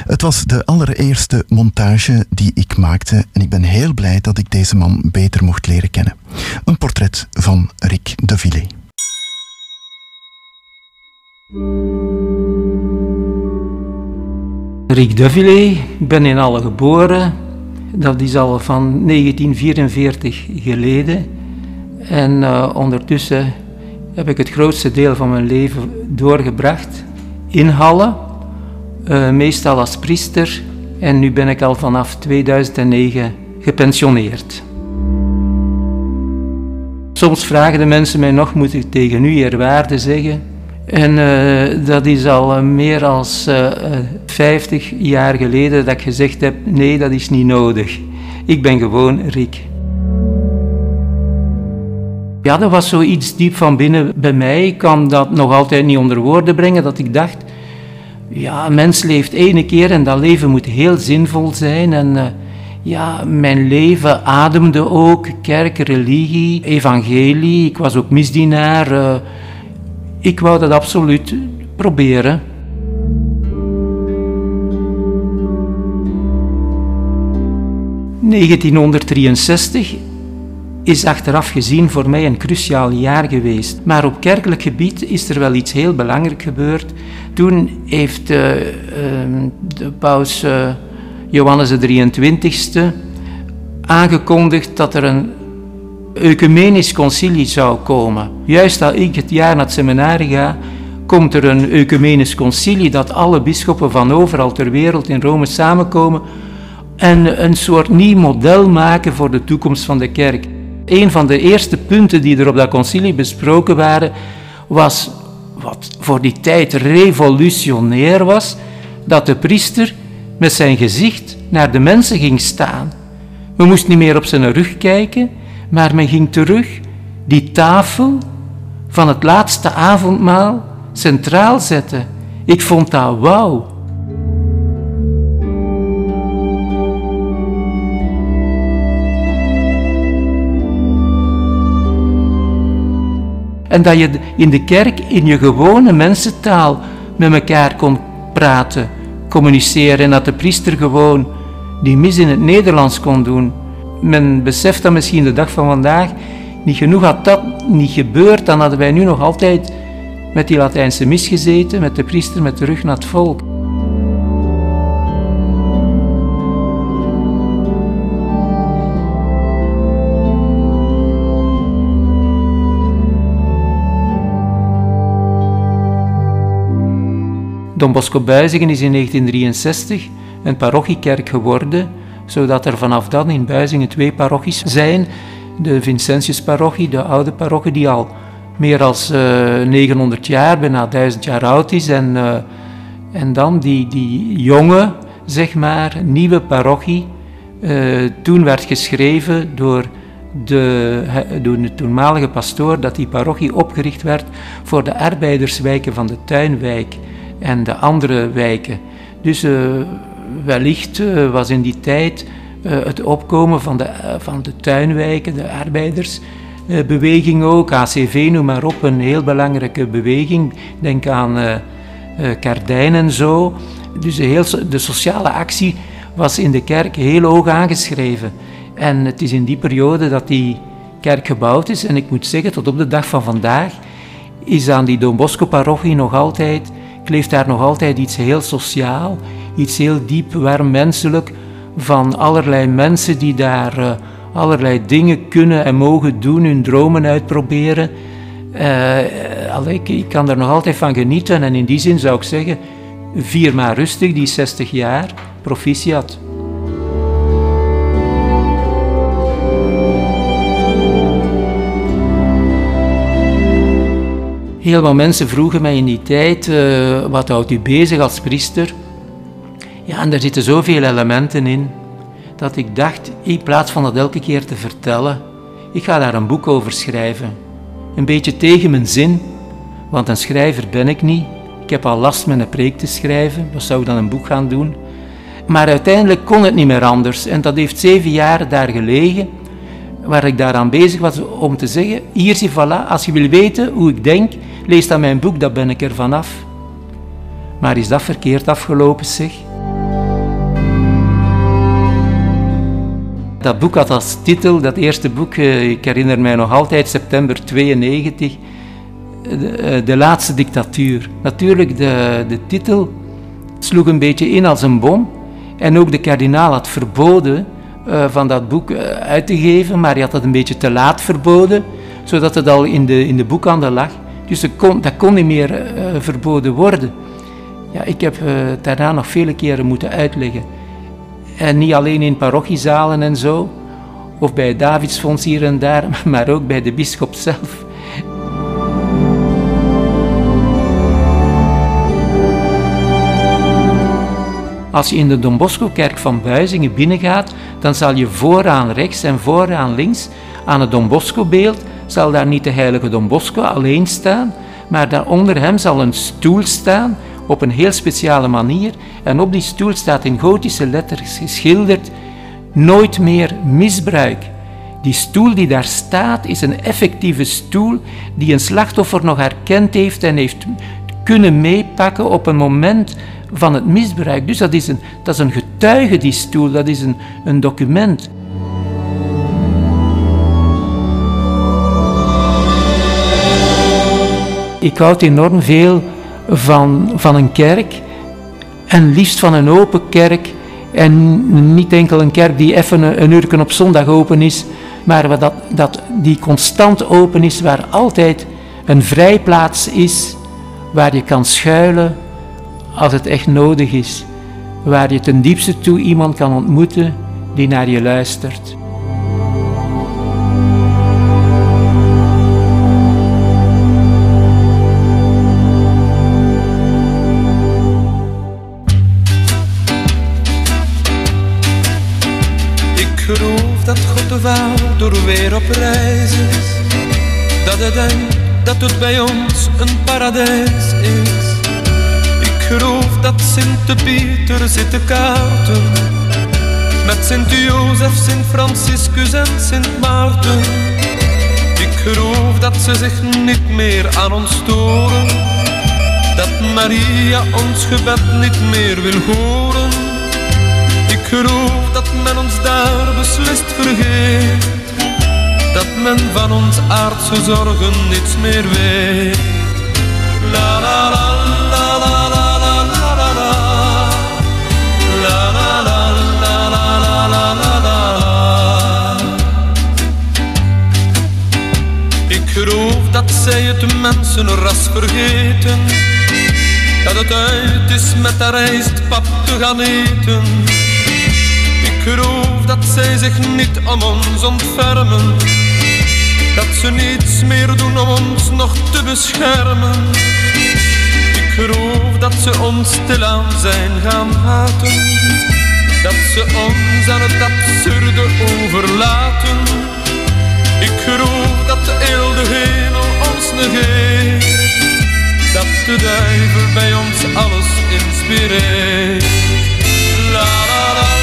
Het was de allereerste montage die ik maakte en ik ben heel blij dat ik deze man beter mocht leren kennen. Een portret van Rick de Villet. Rick Duvillé, ik ben in Alle geboren. Dat is al van 1944 geleden. En eh, ondertussen heb ik het grootste deel van mijn leven doorgebracht in Halle. eh, meestal als priester. En nu ben ik al vanaf 2009 gepensioneerd. Soms vragen de mensen mij nog, moet ik tegen u eerwaarde zeggen? En eh, dat is al eh, meer dan uh, 50 jaar geleden dat ik gezegd heb, nee, dat is niet nodig. Ik ben gewoon Rick. Ja, dat was zoiets diep van binnen bij mij. Ik kan dat nog altijd niet onder woorden brengen, dat ik dacht, ja, een mens leeft ene keer en dat leven moet heel zinvol zijn. En uh, ja, mijn leven ademde ook kerk, religie, evangelie. Ik was ook misdienaar. Uh, ik wou dat absoluut proberen. ...1963 is achteraf gezien voor mij een cruciaal jaar geweest. Maar op kerkelijk gebied is er wel iets heel belangrijk gebeurd. Toen heeft uh, uh, de paus uh, Johannes de 23e aangekondigd dat er een ecumenisch concilie zou komen. Juist als ik het jaar naar het seminarie ga, komt er een ecumenisch concilie dat alle bisschoppen van overal ter wereld in Rome samenkomen en een soort nieuw model maken voor de toekomst van de kerk. Een van de eerste punten die er op dat concilie besproken waren, was wat voor die tijd revolutionair was, dat de priester met zijn gezicht naar de mensen ging staan. We moesten niet meer op zijn rug kijken, maar men ging terug die tafel van het laatste avondmaal centraal zetten. Ik vond dat wauw. En dat je in de kerk in je gewone mensentaal met elkaar kon praten, communiceren. En dat de priester gewoon die mis in het Nederlands kon doen. Men beseft dat misschien de dag van vandaag niet genoeg had dat niet gebeurd, dan hadden wij nu nog altijd met die Latijnse mis gezeten, met de priester met de rug naar het volk. Don Bosco Buizingen is in 1963 een parochiekerk geworden, zodat er vanaf dan in Buizingen twee parochies zijn. De Vincentiusparochie, de oude parochie, die al meer dan uh, 900 jaar, bijna 1000 jaar oud is. En, uh, en dan die, die jonge, zeg maar, nieuwe parochie. Uh, toen werd geschreven door de, door de toenmalige pastoor dat die parochie opgericht werd voor de arbeiderswijken van de tuinwijk en de andere wijken. Dus uh, wellicht uh, was in die tijd uh, het opkomen van de, van de tuinwijken, de arbeidersbeweging ook, ACV noem maar op, een heel belangrijke beweging. Denk aan Kardijn en zo. Dus de, heel, de sociale actie was in de kerk heel hoog aangeschreven. En het is in die periode dat die kerk gebouwd is. En ik moet zeggen, tot op de dag van vandaag is aan die Don Bosco parochie nog altijd kleeft daar nog altijd iets heel sociaal, iets heel diep, warm menselijk van allerlei mensen die daar uh, allerlei dingen kunnen en mogen doen, hun dromen uitproberen. Uh, ik, ik kan er nog altijd van genieten en in die zin zou ik zeggen, vier maar rustig, die 60 jaar, proficiat. Heel wat mensen vroegen mij in die tijd, uh, wat houdt u bezig als priester? Ja, en daar zitten zoveel elementen in dat ik dacht, in plaats van dat elke keer te vertellen, ik ga daar een boek over schrijven. Een beetje tegen mijn zin, want een schrijver ben ik niet. Ik heb al last met een preek te schrijven, wat zou ik dan een boek gaan doen? Maar uiteindelijk kon het niet meer anders en dat heeft zeven jaar daar gelegen, waar ik daaraan bezig was om te zeggen, hier zie voilà, als je wil weten hoe ik denk, lees dan mijn boek, dan ben ik er vanaf. Maar is dat verkeerd afgelopen, zeg? Dat boek had als titel, dat eerste boek, eh, ik herinner mij nog altijd, september 92, de, eh, de laatste dictatuur. Natuurlijk, de, de titel sloeg een beetje in als een bom. En ook de kardinaal had verboden uh, van dat boek uh, uit te geven, maar hij had dat een beetje te laat verboden, zodat het al in de, in de boekhandel lag. Dus dat kon, dat kon niet meer uh, verboden worden. Ja, ik heb daarna nog vele keren moeten uitleggen. En niet alleen in parochiezalen en zo, of bij Davidsfonds hier en daar, maar ook bij de bisschop zelf. Als je in de Don Bosco-kerk van Buizingen binnengaat, dan zal je vooraan rechts en vooraan links aan het Don Bosco-beeld zal daar niet de heilige Don Bosco alleen staan, maar daar onder hem zal een stoel staan op een heel speciale manier. En op die stoel staat in gotische letters geschilderd: Nooit meer misbruik. Die stoel die daar staat is een effectieve stoel die een slachtoffer nog herkend heeft en heeft kunnen meepakken op een moment van het misbruik. Dus dat is een, dat is een getuige, die stoel, dat is een, een document. Ik houd enorm veel van, van een kerk en liefst van een open kerk en niet enkel een kerk die even een, een uur op zondag open is, maar dat, dat die constant open is, waar altijd een vrijplaats is, waar je kan schuilen, als het echt nodig is, waar je ten diepste toe iemand kan ontmoeten die naar je luistert. Ik geloof dat God de Vader weer op reis is, dat hij denkt dat het bij ons een paradijs is dat Sint-Pieter zit te kaarten. Met Sint-Jozef, Sint-Franciscus en Sint Maarten. Ik geloof dat ze zich niet meer aan ons storen. Dat Maria ons gebed niet meer wil horen. Ik geloof dat men ons daar beslist vergeet. Dat men van ons aardse zorgen niets meer weet. La la la dat zij het mensenras vergeten. Dat het uit is met de rijstpap te gaan eten. Ik geloof dat zij zich niet om ons ontfermen. Dat ze niets meer doen om ons nog te beschermen. Ik geloof dat ze ons stilaan zijn gaan haten. Dat ze ons aan het absurde overlaten. Ik geloof dat de eelde hemel dat de duivel bij ons alles inspireert. La la la.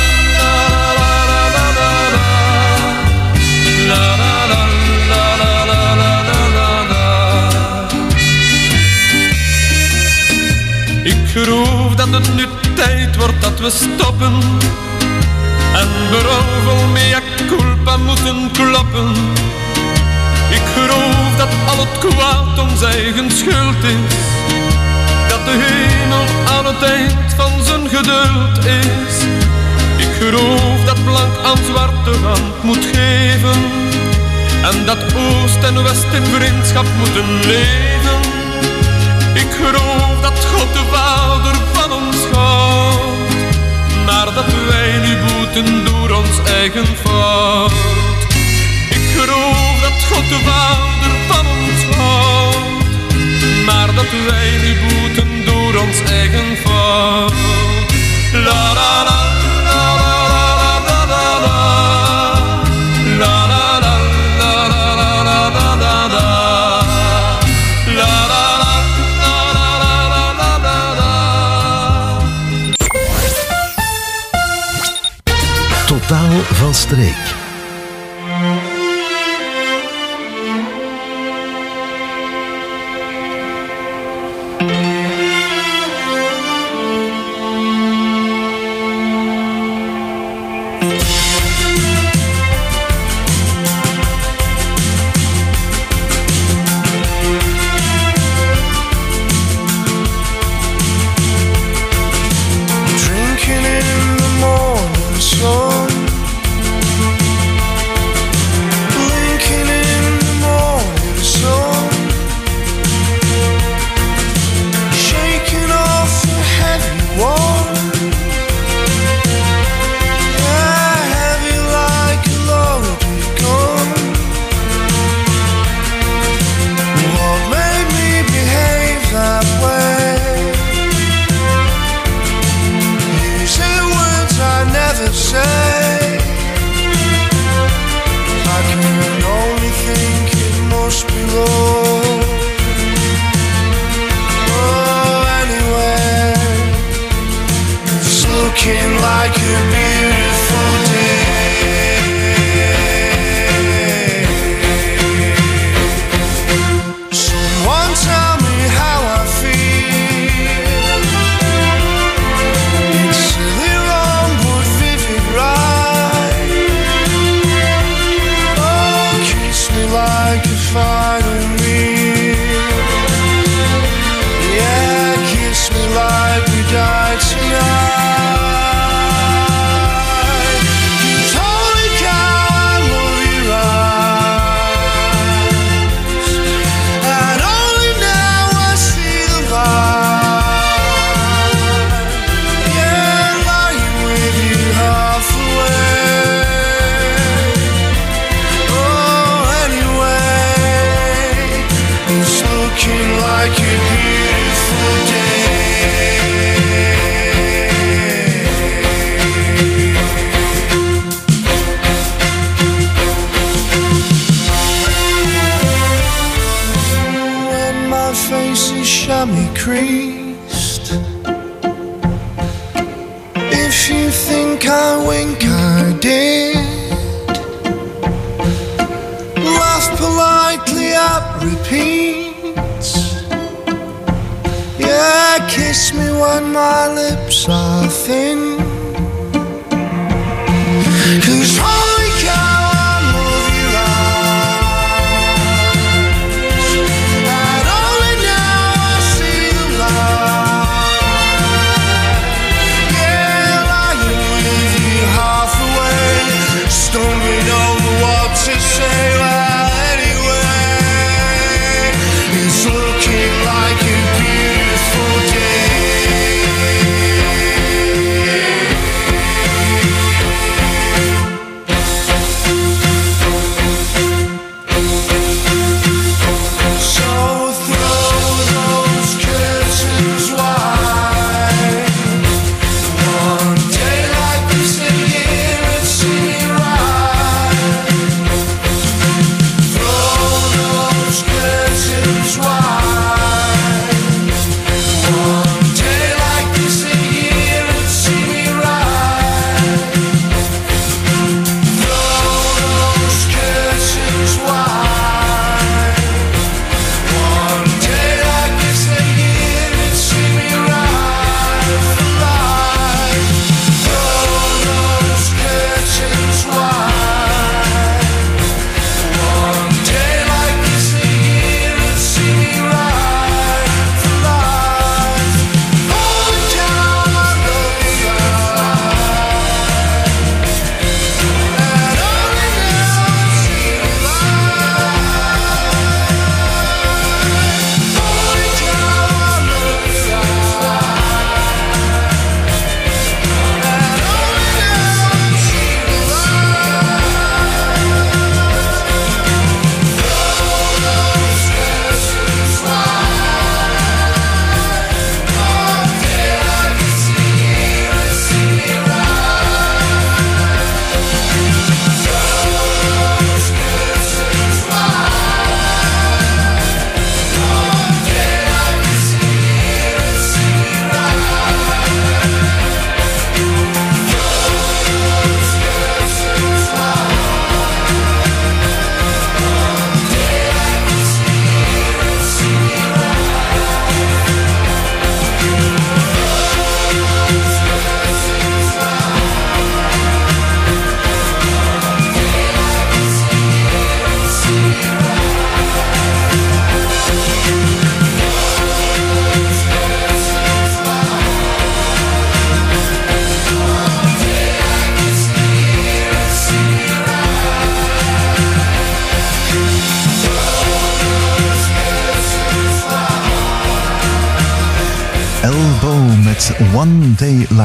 la la la la la la Ik geloof dat het nu tijd wordt dat we stoppen En berouwvol mea culpa moeten kloppen ik geloof dat al het kwaad ons eigen schuld is. Dat de hemel aan het eind van zijn geduld is. Ik geloof dat blank aan zwarte hand moet geven. En dat oost en west in vriendschap moeten leven. Ik geloof dat God de Vader van ons houdt. Maar dat wij nu boeten door ons eigen 谁更疯？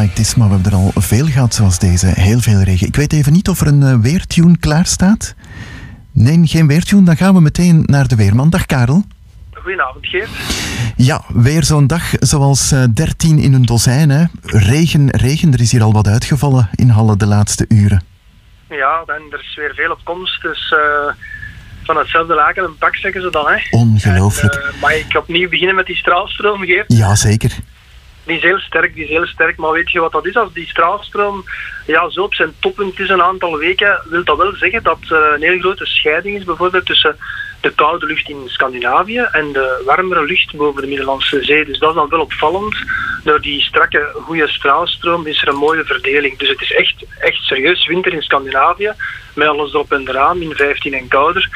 Like This. Maar we hebben er al veel gehad zoals deze. Heel veel regen. Ik weet even niet of er een uh, weertune klaar staat. Nee, geen weertune. Dan gaan we meteen naar de weerman. Dag Karel. Goedenavond, Geert. Ja, weer zo'n dag zoals uh, 13 in een dozijn. Hè. Regen, regen. Er is hier al wat uitgevallen in Halle de laatste uren. Ja, en er is weer veel op komst. Dus uh, van hetzelfde laken een pak, zeggen ze dan. Hè. Ongelooflijk. En, uh, mag ik opnieuw beginnen met die straalstroom, Geert? Ja, zeker. Die is heel sterk, die is heel sterk. Maar weet je wat dat is? Als die straalstroom ja, zo op zijn toppunt is een aantal weken, wil dat wel zeggen dat er een hele grote scheiding is bijvoorbeeld tussen de koude lucht in Scandinavië en de warmere lucht boven de Middellandse Zee. Dus dat is dan wel opvallend. Door die strakke, goede straalstroom is er een mooie verdeling. Dus het is echt, echt serieus winter in Scandinavië, met alles erop en eraan, min 15 en kouder.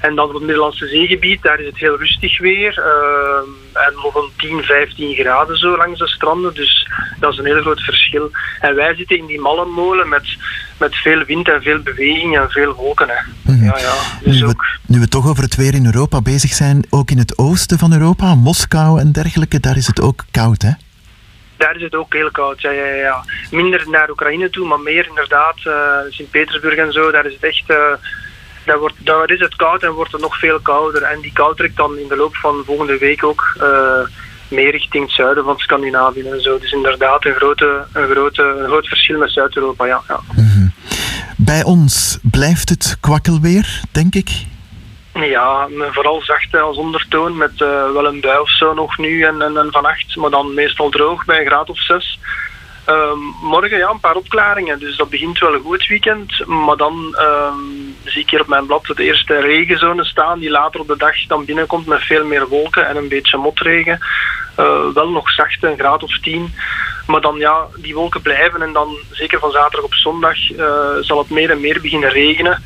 En dan op het Middellandse Zeegebied, daar is het heel rustig weer. Uh, en nog een 10, 15 graden zo langs de stranden. Dus dat is een heel groot verschil. En wij zitten in die mallenmolen met, met veel wind en veel beweging en veel wolken. Hè. Mhm. Ja, ja. Dus nu, ook... we, nu we toch over het weer in Europa bezig zijn, ook in het oosten van Europa, Moskou en dergelijke, daar is het ook koud, hè? Daar is het ook heel koud, ja, ja, ja. Minder naar Oekraïne toe, maar meer inderdaad, uh, Sint-Petersburg en zo, daar is het echt... Uh, daar, wordt, daar is het koud en wordt het nog veel kouder. En die kou trekt dan in de loop van volgende week ook uh, meer richting het zuiden van Scandinavië en zo. Dus inderdaad een, grote, een, grote, een groot verschil met Zuid-Europa, ja. ja. -hmm. Bij ons blijft het kwakkelweer, denk ik? Ja, vooral zacht als ondertoon met uh, wel een bui of zo nog nu en, en, vannacht, maar dan meestal droog bij een graad of zes. Um, morgen ja, een paar opklaringen, dus dat begint wel een goed weekend. Maar dan um, zie ik hier op mijn blad de eerste regenzone staan, die later op de dag dan binnenkomt met veel meer wolken en een beetje motregen. Uh, wel nog zacht, een graad of tien. Maar dan ja, die wolken blijven en dan zeker van zaterdag op zondag uh, zal het meer en meer beginnen regenen.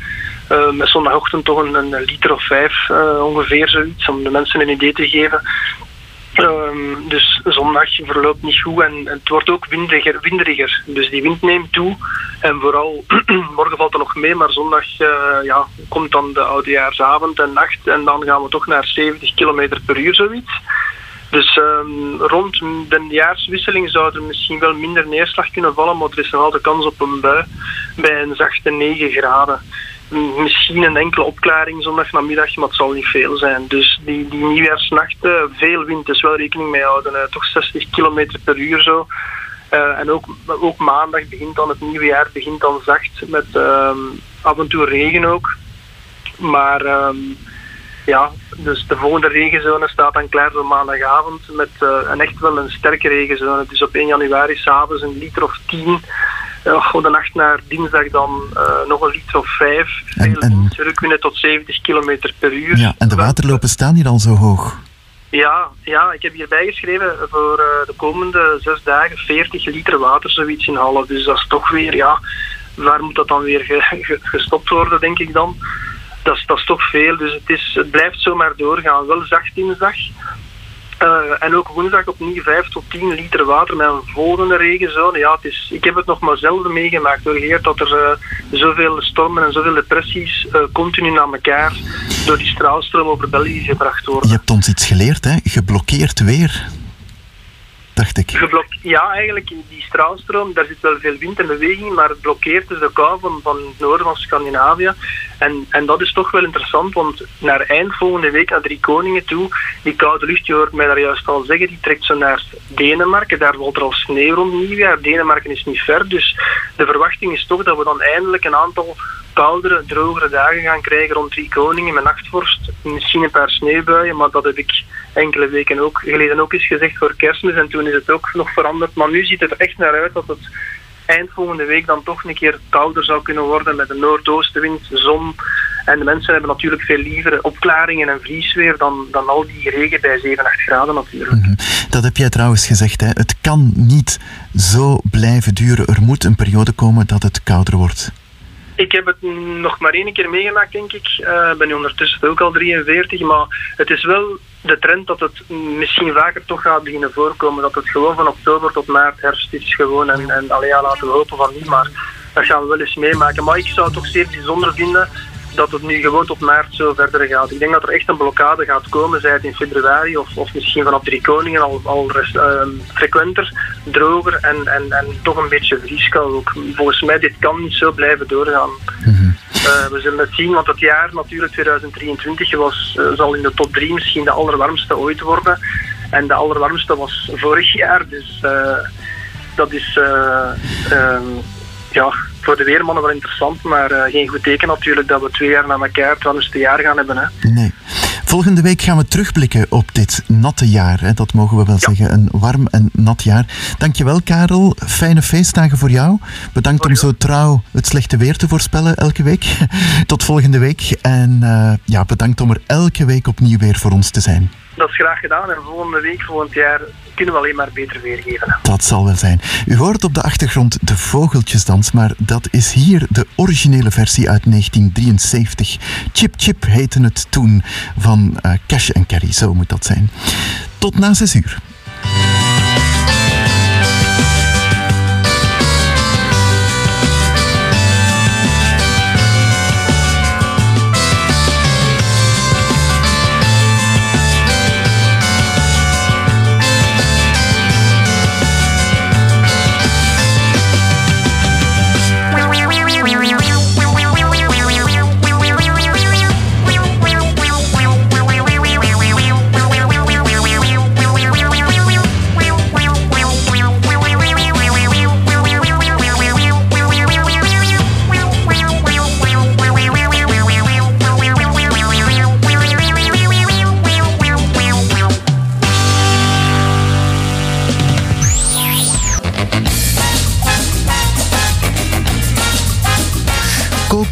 Uh, met zondagochtend toch een, liter of vijf uh, ongeveer zoiets, om de mensen een idee te geven. Um, dus zondag verloopt niet goed en, het wordt ook winderiger, winderiger. Dus die wind neemt toe. En vooral, morgen valt er nog mee, maar zondag uh, ja, komt dan de oudejaarsavond en nacht. En dan gaan we toch naar 70 km per uur zoiets. Dus um, rond de jaarswisseling zou er misschien wel minder neerslag kunnen vallen, maar er is nog altijd kans op een bui bij een zachte 9 graden misschien een enkele opklaring zondag namiddag, maar het zal niet veel zijn. Dus die, die veel wind, dus wel rekening mee houden. Uh, toch 60 km per uur zo. Uh, en ook, ook maandag begint dan het nieuwe jaar begint dan zacht met af en toe regen ook. Maar um, ja, dus de volgende regenzone staat dan klaar voor maandagavond met een echt wel een sterke regenzone. Dus op 1 januari s'avonds een liter of 10 uh, de nacht naar dinsdag dan uh, nog een liter of vijf. En, en... Terug kunnen tot 70 km per uur. Ja, en de waterlopen staan hier al zo hoog. Ja, ja, ik heb hierbij geschreven voor uh, de komende zes dagen 40 liter water zoiets in Halle. Dus dat is toch weer, ja, waar moet dat dan weer ge, ge, gestopt worden, denk ik dan? Dat is, dat is toch veel, dus het, is, het blijft zomaar doorgaan. Wel zacht dinsdag. Uh, en ook woensdag opnieuw 5 tot 10 liter water met een volgende regenzone. Ja, het is, ik heb het nog maar zelden meegemaakt. Door geheerd dat er uh, zoveel stormen en zoveel depressies uh, continu naar elkaar door die straalstroom over België gebracht worden. Je hebt ons iets geleerd, hè? Geblokkeerd weer. Dacht ik. Geblok ja, eigenlijk die straalstroom, daar zit wel veel wind en beweging, maar het blokkeert dus de kou van, van het noorden van Scandinavië. En, en dat is toch wel interessant, want naar eind volgende week, naar Drie Koningen toe, die koude lucht, je hoort mij daar juist al zeggen, die trekt zo naar Denemarken. Daar valt er al sneeuw rond nieuwjaar. Denemarken is niet ver, dus de verwachting is toch dat we dan eindelijk een aantal koudere, drogere dagen gaan krijgen rond Drie Koningen met nachtvorst. Misschien een paar sneeuwbuien, maar dat heb ik enkele weken ook, geleden ook eens gezegd voor kerstmis. En toen is het ook nog veranderd. Maar nu ziet het echt naar uit dat het eind volgende week dan toch een keer kouder zou kunnen worden met een noordoostenwind, zon. En de mensen hebben natuurlijk veel liever opklaringen en vriesweer dan, dan al die regen bij 7, 8 graden natuurlijk. -hmm. Dat heb jij trouwens gezegd, hè? het kan niet zo blijven duren. Er moet een periode komen dat het kouder wordt. Ik heb het nog maar één keer meegemaakt, denk ik. Ik uh, ben nu ondertussen ook al 43, maar het is wel de trend dat het misschien vaker toch gaat beginnen voorkomen. Dat het gewoon van oktober tot maart herfst is gewoon. En, en allee, laten we hopen van niet, maar dat gaan we wel eens meemaken. Maar ik zou het toch zeer bijzonder vinden dat het nu gewoon tot maart zo verder gaat. Ik denk dat er echt een blokkade gaat komen, zij het in februari of, of misschien vanaf drie koningen al, al res- ehm, frequenter, droger en, en, en toch een beetje vrieskou ook. Volgens mij, dit kan niet zo blijven doorgaan. Eh, we zullen het zien, want het jaar natuurlijk 2023 was, eh, zal in de top 3 misschien de allerwarmste ooit worden. En de allerwarmste was vorig jaar, dus eh, dat is eh, ehm, ja, voor de weermannen wel interessant, maar eh, geen goed teken natuurlijk dat we twee jaar na elkaar het warmste jaar gaan hebben. Hè. Nee. Volgende week gaan we terugblikken op dit natte jaar. Hè. Dat mogen we wel zeggen. Een warm en nat jaar. Dankjewel, Karel. Fijne feestdagen voor jou. Bedankt om zo trouw het slechte weer te voorspellen elke week. Tot volgende week. En eh, ja, bedankt om er elke week opnieuw weer voor ons te zijn. Dat is graag gedaan en volgende week, volgend jaar, kunnen we alleen maar beter weergeven. Dat zal wel zijn. U hoort op de achtergrond de vogeltjesdans, maar dat is hier de originele versie uit 1973. Chip Chip heette het toen van eh, Cash and Carry, zo moet dat zijn. Tot na zes uur.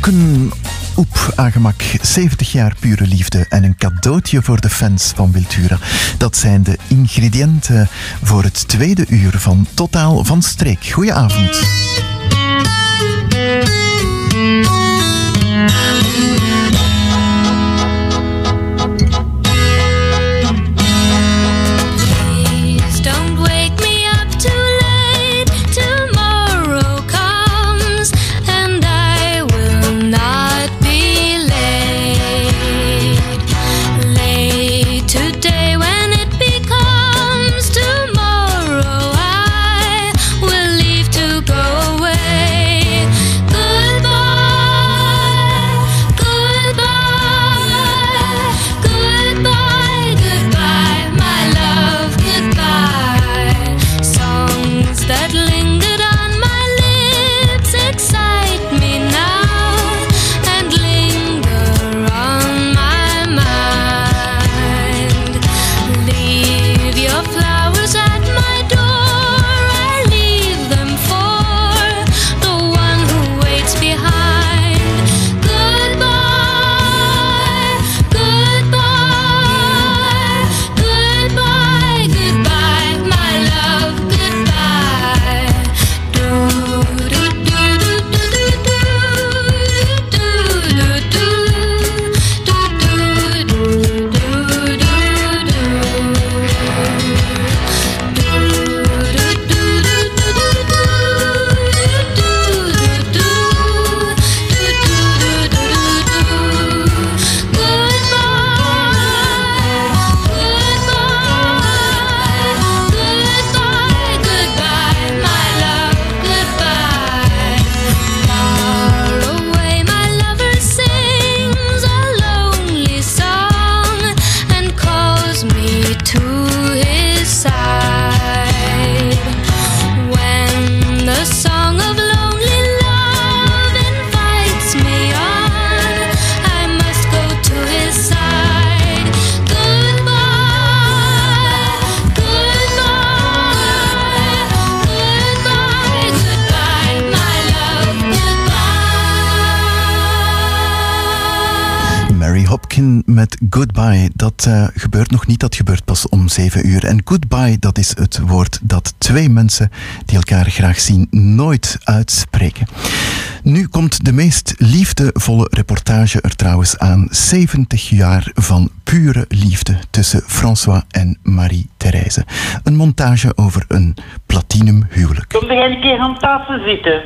Koken op aangemak, 70 jaar pure liefde en een cadeautje voor de fans van Wiltura. Dat zijn de ingrediënten voor het tweede uur van Totaal van Streek. Goedenavond. Twee mensen die elkaar graag zien nooit uitspreken. Nu komt de meest liefdevolle reportage er trouwens aan. 70 jaar van pure liefde tussen François en Marie-Thérèse. Een montage over een platinum huwelijk. Kom jij een keer aan tafel zitten?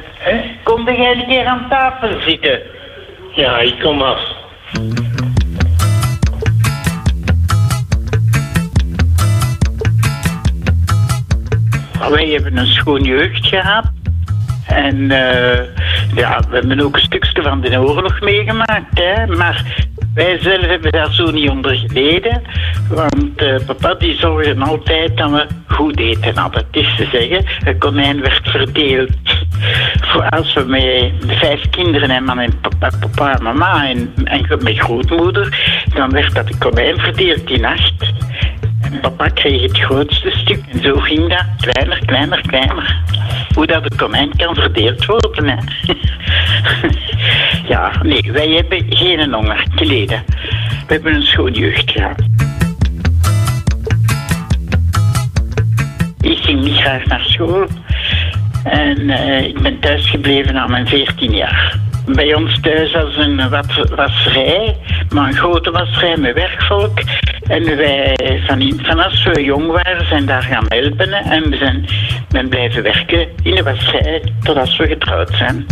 Kom jij een keer aan tafel zitten? Ja, ik kom af. Wij hebben een schoon jeugd gehad. En eh, ja, we hebben ook een stukje van de oorlog meegemaakt. Hè? Maar wij zelf hebben daar zo niet onder geleden. Want eh, papa die zorgde altijd dat we goed eten hadden. Het is te zeggen, een konijn werd verdeeld. Voor als we met vijf kinderen en papa, papa en mama en, en met grootmoeder, dan werd dat konijn verdeeld die nacht. Papa kreeg het grootste stuk. En zo ging dat, kleiner, kleiner, kleiner. Hoe dat de konijn kan verdeeld worden, hè. ja, nee, wij hebben geen honger geleden. We hebben een schoon jeugd gehad. Ik ging niet graag naar school. En eh, ik ben thuisgebleven na mijn 14 jaar. Bij ons thuis was een wasserij, maar een grote wasserij met werkvolk. En wij, van, vanaf we jong waren, zijn daar gaan helpen. En we zijn ben blijven werken in de wasserij totdat we getrouwd zijn.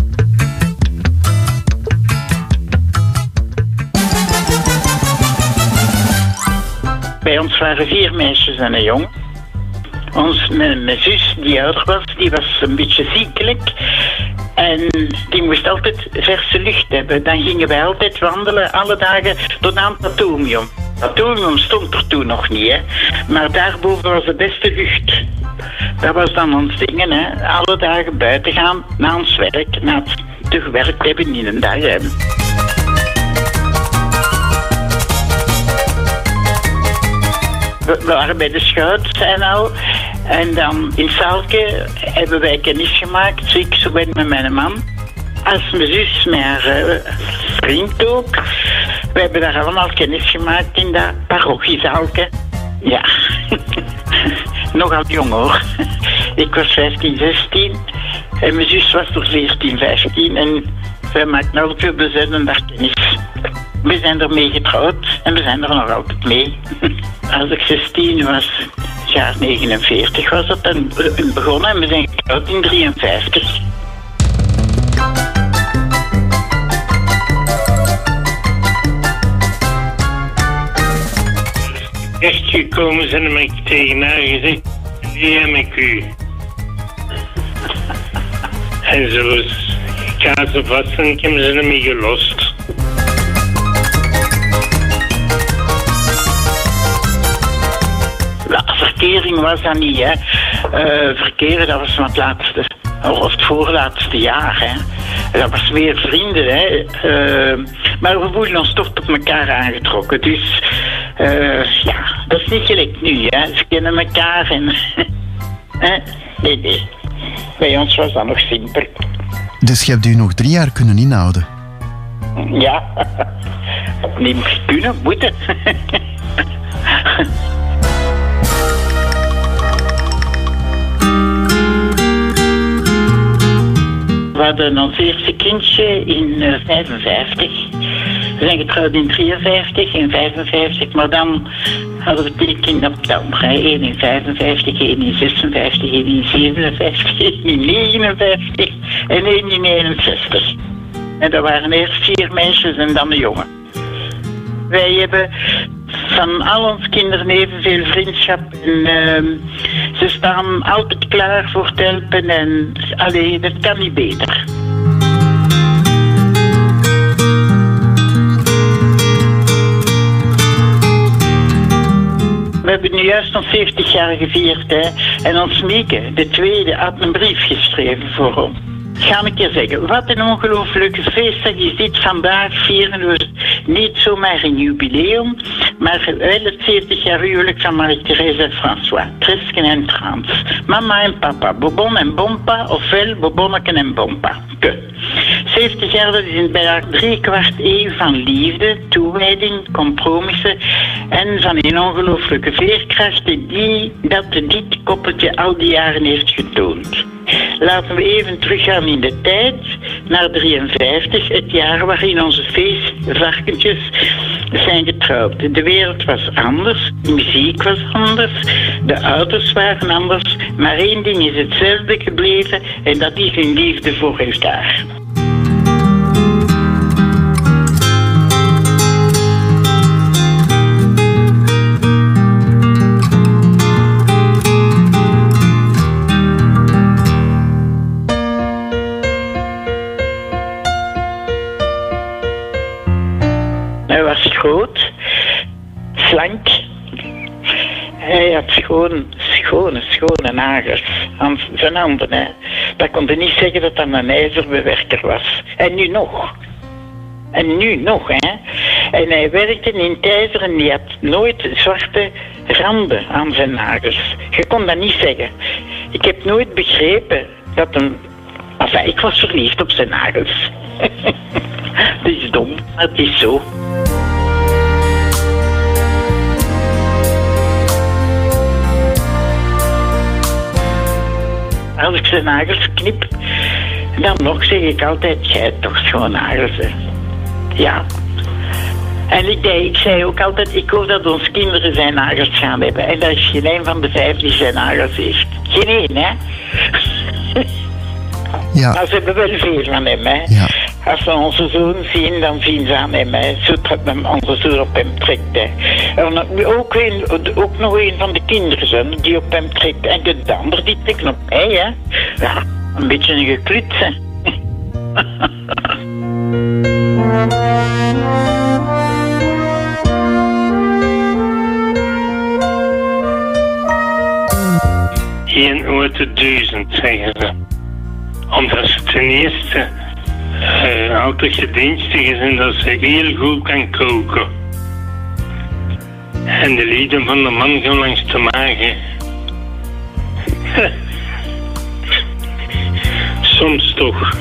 Bij ons waren vier meisjes en een jongen. Ons, mijn, zus, die ouder was, die was een beetje ziekelijk. En die moest altijd verse lucht hebben. Dan gingen wij altijd wandelen, alle dagen, tot aan het atomium. Stond er toen nog niet, hè. Maar daarboven was de beste lucht. Dat was dan ons ding, hè. Alle dagen buiten gaan, naar ons werk, naar het te gewerkt hebben in een dag. We waren bij de Scouts en al. En dan in Salke hebben wij kennis gemaakt, ik zo ben met mijn man. Als mijn zus, mijn eh, vriend ook. We hebben daar allemaal kennis gemaakt in dat parochie Salke. Ja, nogal jong hoor. Ik was 15, 16 en mijn zus was toch 14, 15 en wij maakten altijd veel bezetten daar kennis. We zijn ermee getrouwd en we zijn er nog altijd mee. Als ik 16 was, jaar 49 was dat dan eh, begonnen en we zijn getrouwd in 53. Echt gekomen zijn heb ik tegen haar gezegd, heb ik u. en zo is, ik ga ze vast en ik heb ze ermee gelost. Ja, verkering was dat niet, hè. Eh, verkeren, dat was van het laatste, of het voorlaatste jaar, hè. Dat was weer vrienden, hè. Eh, maar we voelen ons toch tot elkaar aangetrokken. Dus, eh, ja, dat is niet gelijk nu, hè. Ze kennen elkaar en... hè? Nee, nee. Bij ons was dat nog simpel. Dus je hebt u nog drie jaar kunnen inhouden. Ja. Niet kunnen, moeten. We hadden ons eerste kindje in eh, 55. We zijn getrouwd in 53 en 55, maar dan hadden we drie kinderen op dan. Eén in 55, één in 56, één in 57, één in 59 en één in 61. En dat waren eerst vier meisjes en dan een jongen. Wij hebben van al onze kinderen evenveel vriendschap. En ehm, ze staan altijd klaar voor te helpen. En alleen, dat kan niet beter. We hebben nu juist ons 70 jaar gevierd. Hè. En ons Mieke, de tweede, had een brief geschreven voor ons. Ga een keer zeggen, wat een ongelooflijke feestdag is dit. Vandaag vieren we niet zomaar een jubileum, maar wel het 70 jaar huwelijk van Marie-Thérèse en François. Christen en Frans. Mama en papa, Bobon en Bompa, ofwel Bobonneken en Bompa. 70 jaar, dat is in bijna drie kwart eeuw van liefde, toewijding, compromissen en van een ongelooflijke veerkracht die dat dit koppeltje al die jaren heeft getoond. Laten we even teruggaan in de tijd, naar 53, het jaar waarin onze feestvarkentjes zijn getrouwd. De wereld was anders, de muziek was anders, de auto's waren anders, maar één ding is hetzelfde gebleven en dat is hun liefde voor elkaar. Groot, slank. Hij had schoon, schone, schone nagels aan zijn handen. Hè. Dat kon niet zeggen dat dat een ijzerbewerker was. En nu nog. En nu nog, hè. En hij werkte in het ijzer en die had nooit zwarte randen aan zijn nagels. Je kon dat niet zeggen. Ik heb nooit begrepen dat een... Enfin, ik was verliefd op zijn nagels. Het is dom, het is zo. Als ik zijn nagels knip, dan nog zeg ik altijd, jij toch schoon nagels, hè. Ja. En ik, ik zei ook altijd, ik hoop dat onze kinderen zijn nagels gaan hebben. En dat is geen een van de vijf die zijn nagels heeft. Geen één, hè. Ja. Maar ze hebben wel veel van hem, hè. Ja. Als ze onze zoon zien, dan zien ze aan hem, hè. Zo dat men onze zoon op hem trekt, hè. En ook, een, ook nog een van de kinderen die op hem trekt. En de, de ander die trekt op mij, hè. Ja, een beetje een gekluts, hè. Geen auto duizend, zeggen ze. Omdat ze ten eerste eh, altijd gedienstig is en dat ze heel goed kan koken. En de lieden van de man gaan langs de magen. Soms toch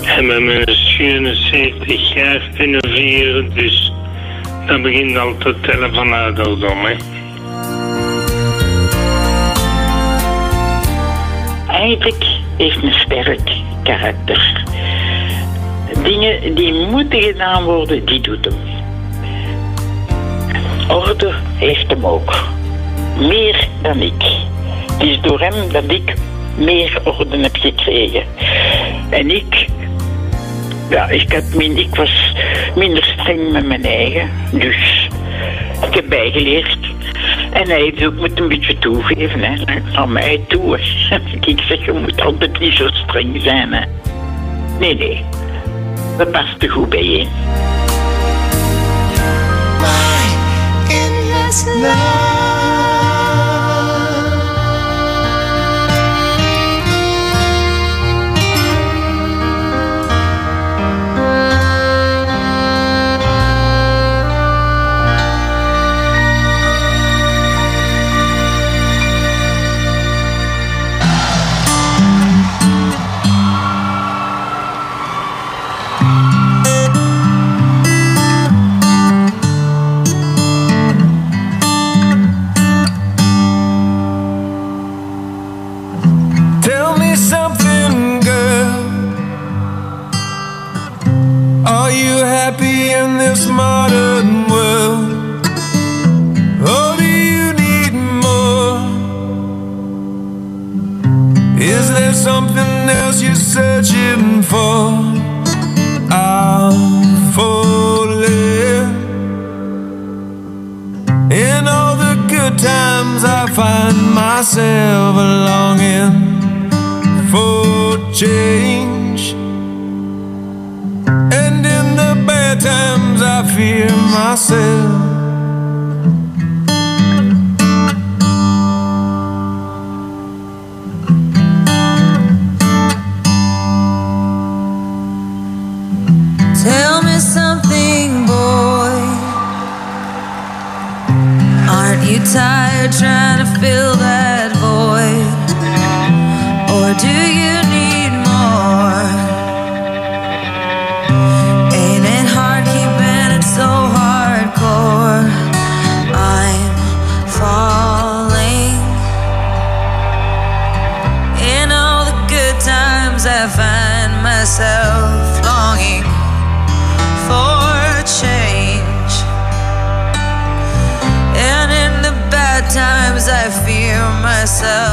hebben we een schone 70 jaar kunnen vieren, dus dat begint al te tellen van ouderdom, hè. Eigenlijk heeft een sterk karakter. Dingen die moeten gedaan worden, die doet hem. Orde heeft hem ook. Meer dan ik. Het is door hem dat ik meer orde heb gekregen. En ik, ja, ik, had min, ik was minder streng met mijn eigen. Dus ik heb bijgeleerd. En hij ook moet een beetje toegeven, hè. Naar mij toe. Ik zeg, je moet altijd niet zo streng zijn, hè. Nee, nee. Dat past er goed bij je. endless love. This modern world? Or do you need more? Is there something else you're searching for? I'm falling. In all the good times, I find myself longing for change. And in the bad times, I fear myself. Tell me something, boy. Aren't you tired trying to fill that void? Or do you myself.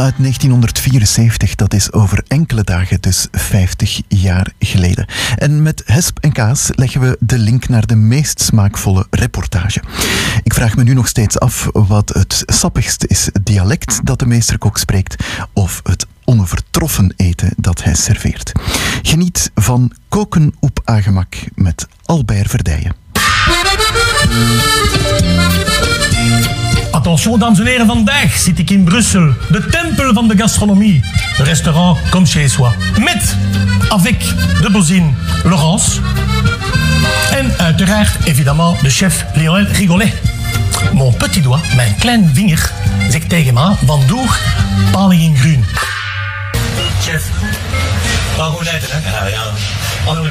Uit 1974, dat is over enkele dagen, dus 50 jaar geleden. En met Hesp en Kaas leggen we de link naar de meest smaakvolle reportage. Ik vraag me nu nog steeds af wat het sappigste is, het dialect dat de meesterkok spreekt of het onovertroffen eten dat hij serveert. Geniet van Koken op Agemak met Albert Verdijen. Attention, dames en heren, vandaag zit ik in Brussel, de tempel van de gastronomie. Restaurant comme chez soi. Met, avec de bozine Laurence. En uiteraard, évidemment, de chef Lionel Rigolet. Mon petit doigt, mijn klein vinger, zegt tegen me, van doe paling in groen. Chef, gewoon eten, hè? Ja, ja. Alle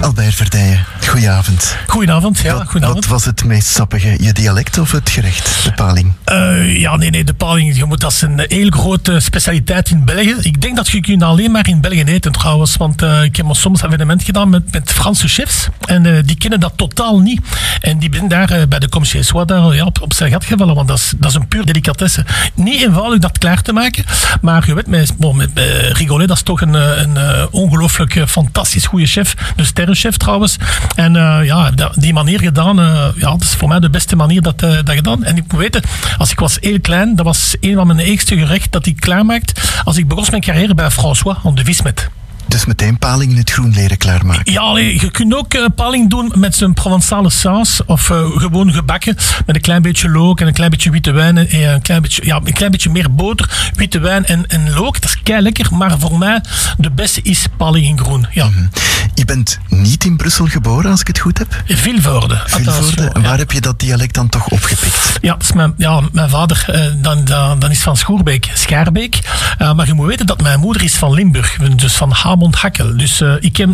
Albert Verdijen, goedenavond. Goedenavond, ja, Wat, goedenavond. wat was het meest sappige, je dialect of het gerecht, de paling? Eh, ja, nee, nee, de paling, je moet, dat is een heel grote specialiteit in België. Ik denk dat je kunt alleen maar in België eten trouwens, want eh, ik heb soms een evenement gedaan met, met Franse chefs en eh, die kennen dat totaal niet. En die zijn daar bij de Commissie Soir daar ja, op, op zijn gat gevallen, want dat is, dat is een puur delicatesse. Niet eenvoudig dat klaar te maken, maar je weet, met, met, met Rigolet, dat is toch een, een ongelooflijk fantastisch goede chef, de sterrenchef trouwens. En eh, ja, die manier gedaan, eh, ja, dat is voor mij de beste manier dat, eh, dat gedaan. En ik moet weten, als ik was heel klein, dat was een van mijn eerste gerecht dat ik klaarmaakte. Als ik begon mijn carrière bij François, aan de Vismet. Dus meteen paling in het groen leren klaarmaken. Ja, allee, je kunt ook eh, paling doen met zo'n Provençale saus. Of eh, gewoon gebakken met een klein beetje look en een klein beetje witte wijn. En een klein beetje, ja, een klein beetje meer boter, witte wijn en, en look. Dat is kei lekker. Maar voor mij, de beste is paling in groen. Ja. Je bent niet in Brussel geboren, als ik het goed heb? Vilvoorde. Vilvoorde. En waar heb je dat dialect dan toch opgepikt? Ja, mijn, ja, mijn vader eh, dan, dan, dan is van Schoerbeek, Schaarbeek. Eh, maar je moet weten dat mijn moeder is van Limburg, dus van Hamond-Hakkel. Dus eh, ik heb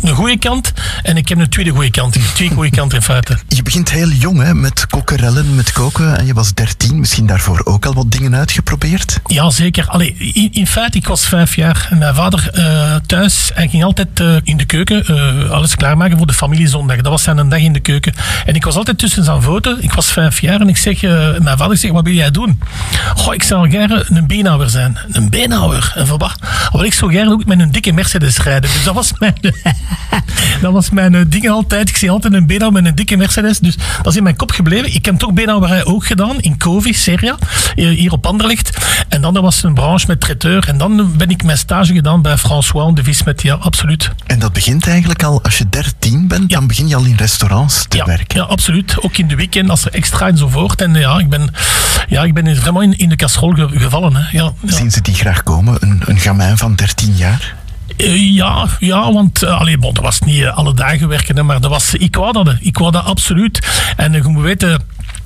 een, goede kant en ik heb een tweede goede kant. Ik heb twee goede kanten in feite. Je begint heel jong hè, met kokkerellen, met koken. En je was 13, misschien daarvoor ook al wat dingen uitgeprobeerd? Ja, zeker. Allee, in, in feite, ik was vijf jaar en mijn vader eh, thuis en ging altijd eh, in de keuken alles klaarmaken voor de familiezondag. Dat was zijn dag in de keuken. En ik was altijd tussen zijn voeten. Ik was vijf jaar en ik zeg, mijn vader zegt, wat wil jij doen? Goh, ik zou gerne een beenhouwer zijn. Een beenhouwer? En voor wat? Wat ik zo gerne doe, met een dikke Mercedes rijden. Dus dat was mijn, dat was mijn eh, ding altijd. Ik zie altijd een Benau met een dikke Mercedes. Dus dat is in mijn kop gebleven. Ik heb toch Benauwerij ook gedaan in Covi, Seria, hier op Anderlecht. En dan dat was een branche met traiteur. En dan ben ik mijn stage gedaan bij François de Vismet. Ja, absoluut. En dat begint eigenlijk al, als je 13 bent, dan begin je al in restaurants te werken. Ja, absoluut. Ook in de weekend, als er extra enzovoort. En ja, ik ben, ja, ik ben vraiment in, in de ge- gevallen. Hè. Ja, ja. Zien ze die graag komen? Een, een gamijn van 13 jaar? Eh, ja, ja, want uh, allee, bon, dat was niet eh, alle dagen werken, hè, maar dat was, ik wou dat. Ik wou dat absoluut. En eh, je moet weten.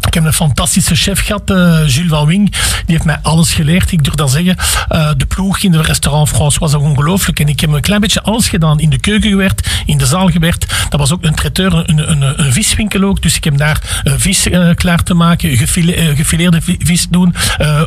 Ik heb een fantastische chef gehad, eh, Jules Van Wing. Die heeft mij alles geleerd, ik durf dat zeggen. Eh, de ploeg in het restaurant France was ook ongelooflijk. En ik heb een klein beetje alles gedaan. In de keuken gewerkt, in de zaal gewerkt. Dat was ook een traiteur, een, een, een viswinkel ook. Dus ik heb daar eh, vis klaar te maken, gefile, gefileerde vi- vis doen,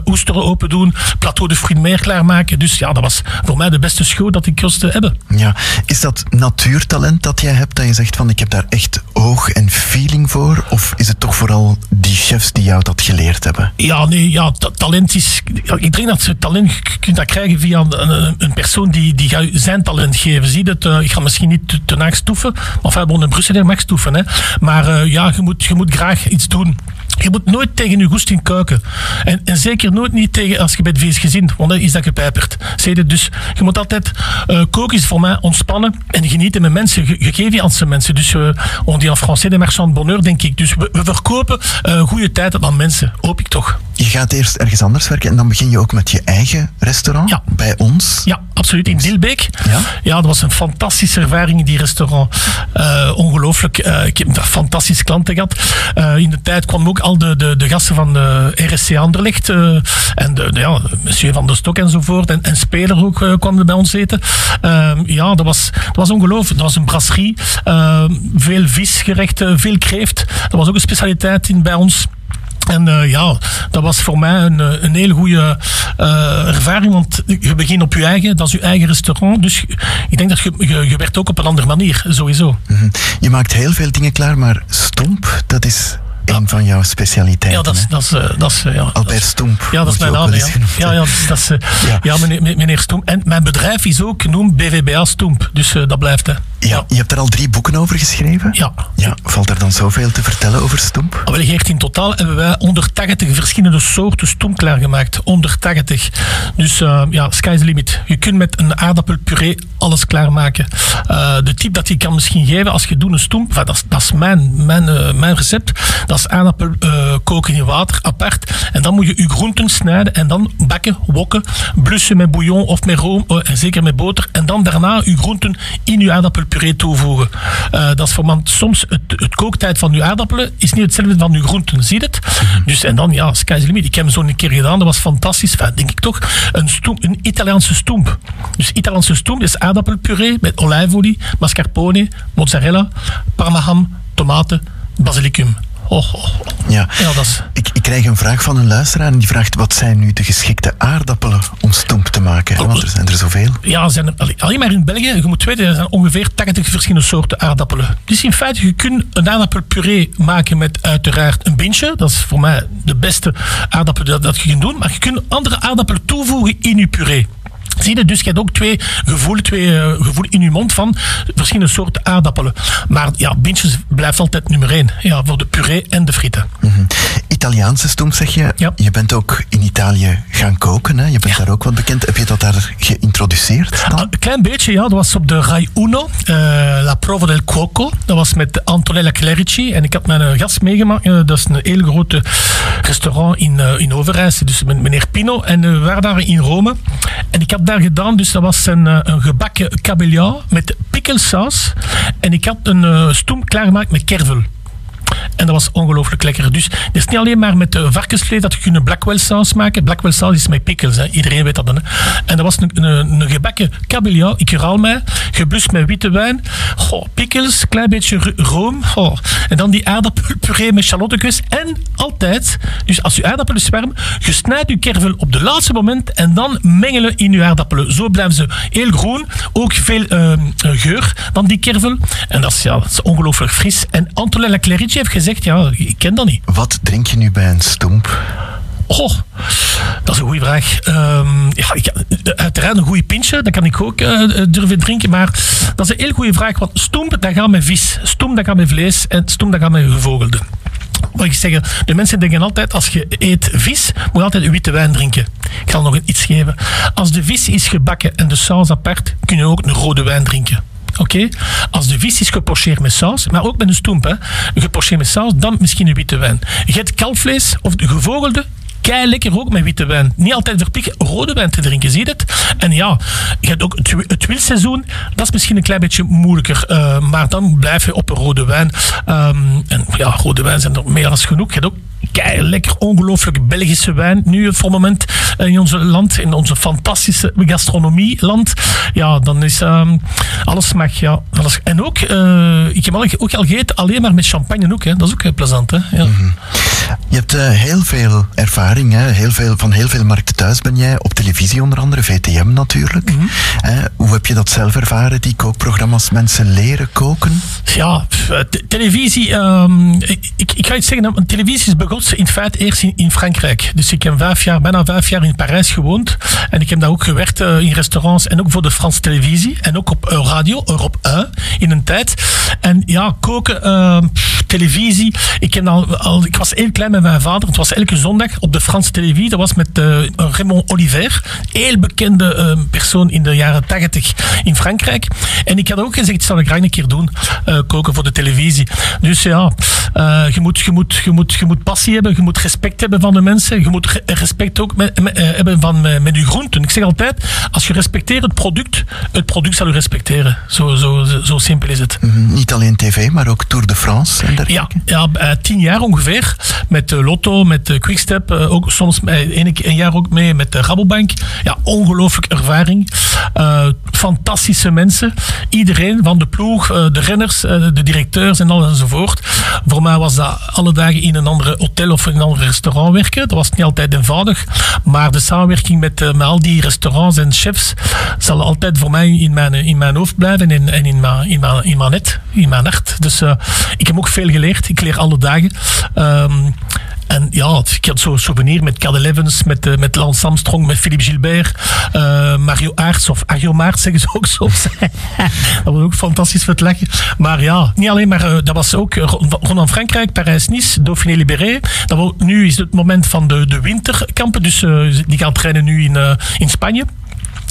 oesteren open doen, plateau de fruits de mer klaarmaken. Dus ja, dat was voor mij de beste school dat ik kost te hebben. Ja. Is dat natuurtalent dat jij hebt, dat je zegt van ik heb daar echt oog en feeling voor? Of is het toch vooral die chefs die jou dat geleerd hebben? Ja, nee, ja, ta- talent is. Ik denk dat je talent kunt dat krijgen via een, een- persoon die, die je zijn talent geven. Zie het? eh, ik ga misschien niet te, stoeven, maar bon, in Brussel mag stoeven. Hè. Maar eh, ja, je moet, je moet graag iets doen. Je moet nooit tegen je goesting kuiken. En, en zeker nooit niet tegen als je bij het gezin, want dan is dat gepijperd. Het? Dus je moet altijd. eh koken is voor mij ontspannen en genieten met mensen. Je, je geeft je aan mensen. Dus eh, on dit en français de marchand bonheur, denk ik. Dus we, verkopen goede tijd aan mensen. Hoop ik toch. Je gaat eerst ergens anders werken en dan begin je ook met je eigen restaurant bij ons. Ja, absoluut. In Dilbeek. Ja? Ja, dat was een fantastische ervaring in die restaurant. Eh, ongelooflijk. Eh, ik heb daar fantastische klanten gehad. Eh, in de tijd kwamen ook al de, de, de gasten van de RSC Anderlecht. en de, de, ja, monsieur Van der Stok enzovoort. En, en Speler ook kwam er bij ons eten. Eh, ja, dat was, dat was ongelooflijk. Dat was een brasserie. Eh, veel visgerechten, veel kreeft. Dat was ook een specialiteit in, bij ons. En eh, ja, dat was voor mij een, eh, een heel goede eh, ervaring, want je begint op je eigen, dat is je eigen restaurant. Dus ik denk dat je, je, je werkt ook op een andere manier, sowieso. Mhm. Je maakt heel veel dingen klaar, maar stomp, dat is een van jouw specialiteiten. Ja, dat is, dat is, eh, dat is, eh, ja, Albert Stomp. Ja, dat is mijn naam. Ja, ja, hè? ja, dat is, dat is, eh, ja. meneer, meneer Stoemp. En mijn bedrijf is ook genoemd BVBA Stoemp. Dus eh, dat blijft. Hè. Ja, je hebt er al drie boeken over geschreven? Ja. ja. Valt er dan zoveel te vertellen over Stomp? Ah, wel, Geert, in totaal hebben wij 180 verschillende soorten stoem klaargemaakt. 180. Dus eh, ja, sky's the limit. Je kunt met een aardappelpuree alles klaarmaken. Eh, de tip dat je kan misschien geven als je doet een stoem, enfin, dat, is, dat is mijn, mijn, eh, mijn recept. Dat is aardappel eh, in water, apart. En dan moet je je groenten snijden en dan bakken, wokken, blussen met bouillon of met room, eh, en zeker met boter. En dan daarna je groenten in je aardappelpuree toevoegen. Eh, dat is voor want soms het, het kooktijd van je aardappelen is niet hetzelfde van je groenten, zie je het? Dus en dan, ja, sky's the limit. Ik heb hem zo een keer gedaan, dat was fantastisch. Enfin, denk ik toch. Een, een Italiaanse stoemp. Dus Italiaanse stoemp is aardappelpuree met olijfolie, mascarpone, mozzarella, parmaham, tomaten, basilicum. Ja. Ja, dat is... Ik, ik krijg een vraag van een luisteraar en die vraagt wat zijn nu de geschikte aardappelen om stomp te maken? hè? Want er zijn er zoveel. Ja, zijn er, allee, alleen maar in België, je moet weten, er zijn ongeveer 80 verschillende soorten aardappelen. Dus in feite, je kunt een aardappelpuree maken met uiteraard een bintje. Dat is voor mij de beste aardappel dat, dat je kunt doen. Maar je kunt andere aardappelen toevoegen in je puree. Zie je, dus je hebt ook twee gevoelen, twee eh, gevoelen in je mond van verschillende soorten aardappelen. Maar ja, bintjes blijft altijd nummer één. Ja, voor de puree en de frieten. Mhm. Italiaanse stomp zeg je. Je bent ook in Italië gaan koken. Hè? Je bent daar ook wat bekend. Heb je dat daar geïntroduceerd? Ah, Een klein beetje, ja. Dat was op de Rai Uno, eh, La Prova del Cuoco. Dat was met Antonella Clerici. En ik had mijn eh, gast meegemaakt. Eh, dat is een heel grote restaurant in, eh, in Overijs. Dus met meneer Pino. En we waren daar in Rome. En ik had daar gedaan, dus dat was een, een gebakken kabeljauw met pikkelsaus. En ik had een stoem klaargemaakt met kervel. En dat was ongelooflijk lekker. Dus het is niet alleen maar met uh, varkensvlees dat je een Blackwell saus maken. Blackwell saus is met pickles, hè. iedereen weet dat dan. Hè. En dat was een, een, een gebakken kabeljauw, ik herhaal mij, geblust met witte wijn, goh, pickles, klein beetje ro- room, en dan die aardappelpuree met shallottekes. En altijd, dus als je aardappelen zwermen, je snijdt je kervel op de laatste moment en dan mengelen in je aardappelen. Zo blijven ze heel groen, ook veel eh, geur dan die kervel. En dat is, ja, is ongelooflijk fris. En Antonella Clerici heeft gezegd, ja, ik ken dat niet. Wat drink je nu bij een stomp? Oh, dat is een goede vraag. Ehm, ja, ik, uiteraard een goede pintje, dat kan ik ook eh, durven drinken. Maar dat is een heel goede vraag. Want stoem, dat gaat met vis. Stoem, dat gaat met vlees. En stoem, dat gaat met gevogelde. Wat ik zeggen, de mensen denken altijd, als je eet vis, moet je altijd witte wijn drinken. Ik ga nog iets geven. Als de vis is gebakken en de saus apart, kun je ook een rode wijn drinken. Oké? Als de vis is gepocheerd met saus, maar ook met een stoemp, gepocheerd met saus, dan misschien een witte wijn. Je hebt kalfvlees of de gevogelde, kei lekker ook met witte wijn. Niet altijd verplicht rode wijn te drinken, zie je het? En ja, je hebt ook het, wi- het wilseizoen, dat is misschien een klein beetje moeilijker, eh, maar dan blijf je op een rode wijn. Ehm, en ja, rode wijn zijn er meer dan genoeg. Je hebt ook kei lekker, ongelooflijk Belgische wijn nu voor het moment in ons land, in onze fantastische gastronomieland. Ja, dan is ehm, alles mag, ja. Alles. En ook, eh, ik heb al, ook al gegeten, alleen maar met champagne ook, hè. dat is ook heel plezant. Hè? Ja. Je hebt eh, heel veel ervaring, hè? Heel veel, van heel veel markten thuis ben jij. Op televisie onder andere, VTM natuurlijk. Hè, hoe heb je dat zelf ervaren, die kookprogramma's? Mensen leren koken? Ja, eh, televisie. ehm, ik, ik, ik ga iets zeggen. Televisie is begonnen in feite eerst in, in Frankrijk. Dus ik heb vijf jaar, bijna vijf jaar in Parijs gewoond. En ik heb daar ook gewerkt eh, in restaurants en ook voor de Franse televisie. En ook op eh, radio, Europe 1, in een tijd. En ja, koken, ehm, televisie. Ik, heb al, ik was heel klein met mijn vader. Het was elke zondag op de Franse televisie. Dat was met eh, Raymond Oliver. Heel bekende eh, persoon in de jaren 80 in Frankrijk. En ik had ook gezegd, dat ik graag een keer doen. koken voor de televisie. Dus ja, je, moet, je, moet, je, moet, je moet passie hebben. Je moet respect hebben van de mensen. Je moet re- respect ook met, hebben van, met, met je groenten. Ik zeg altijd, als je respecteert het product, het product zal je respecteren. Zo, zo, zo, simpel is het. Mhm, Niet alleen tv, maar ook Tour de France en. Ja, ja eh, tien jaar ongeveer. Met eh, Lotto, met eh, Quickstep. eh, ook soms eh, een, een jaar ook mee met de Rabobank. Ja, ongelooflijk ervaring. Eh, fantastische mensen. Iedereen van de ploeg, eh, de renners, eh, de directeurs en al enzovoort. Voor mij was dat alle dagen in een andere hotel of in een ander restaurant werken. Dat was niet altijd eenvoudig. Maar de samenwerking met, eh, met al die restaurants en chefs zal altijd voor mij in mijn, in mijn hoofd blijven en, en in, mijn, in, mijn, in mijn net, in mijn hart. Dus eh, ik heb ook veel geleerd. Ik leer alle dagen. Ehm, en ja, ik had zo'n souvenir met Cad Evans, met, eh, met Lance Armstrong, met Philippe Gilbert, eh, Mario Aerts of Ario zeggen ze ook soms. dat was ook fantastisch voor het. Maar ja, niet alleen maar, eh, dat was ook rondom Frankrijk, Parijs-Nice, Dauphiné Libéré. Nu is het moment van de, de winterkampen, dus die gaan trainen nu in, in Spanje.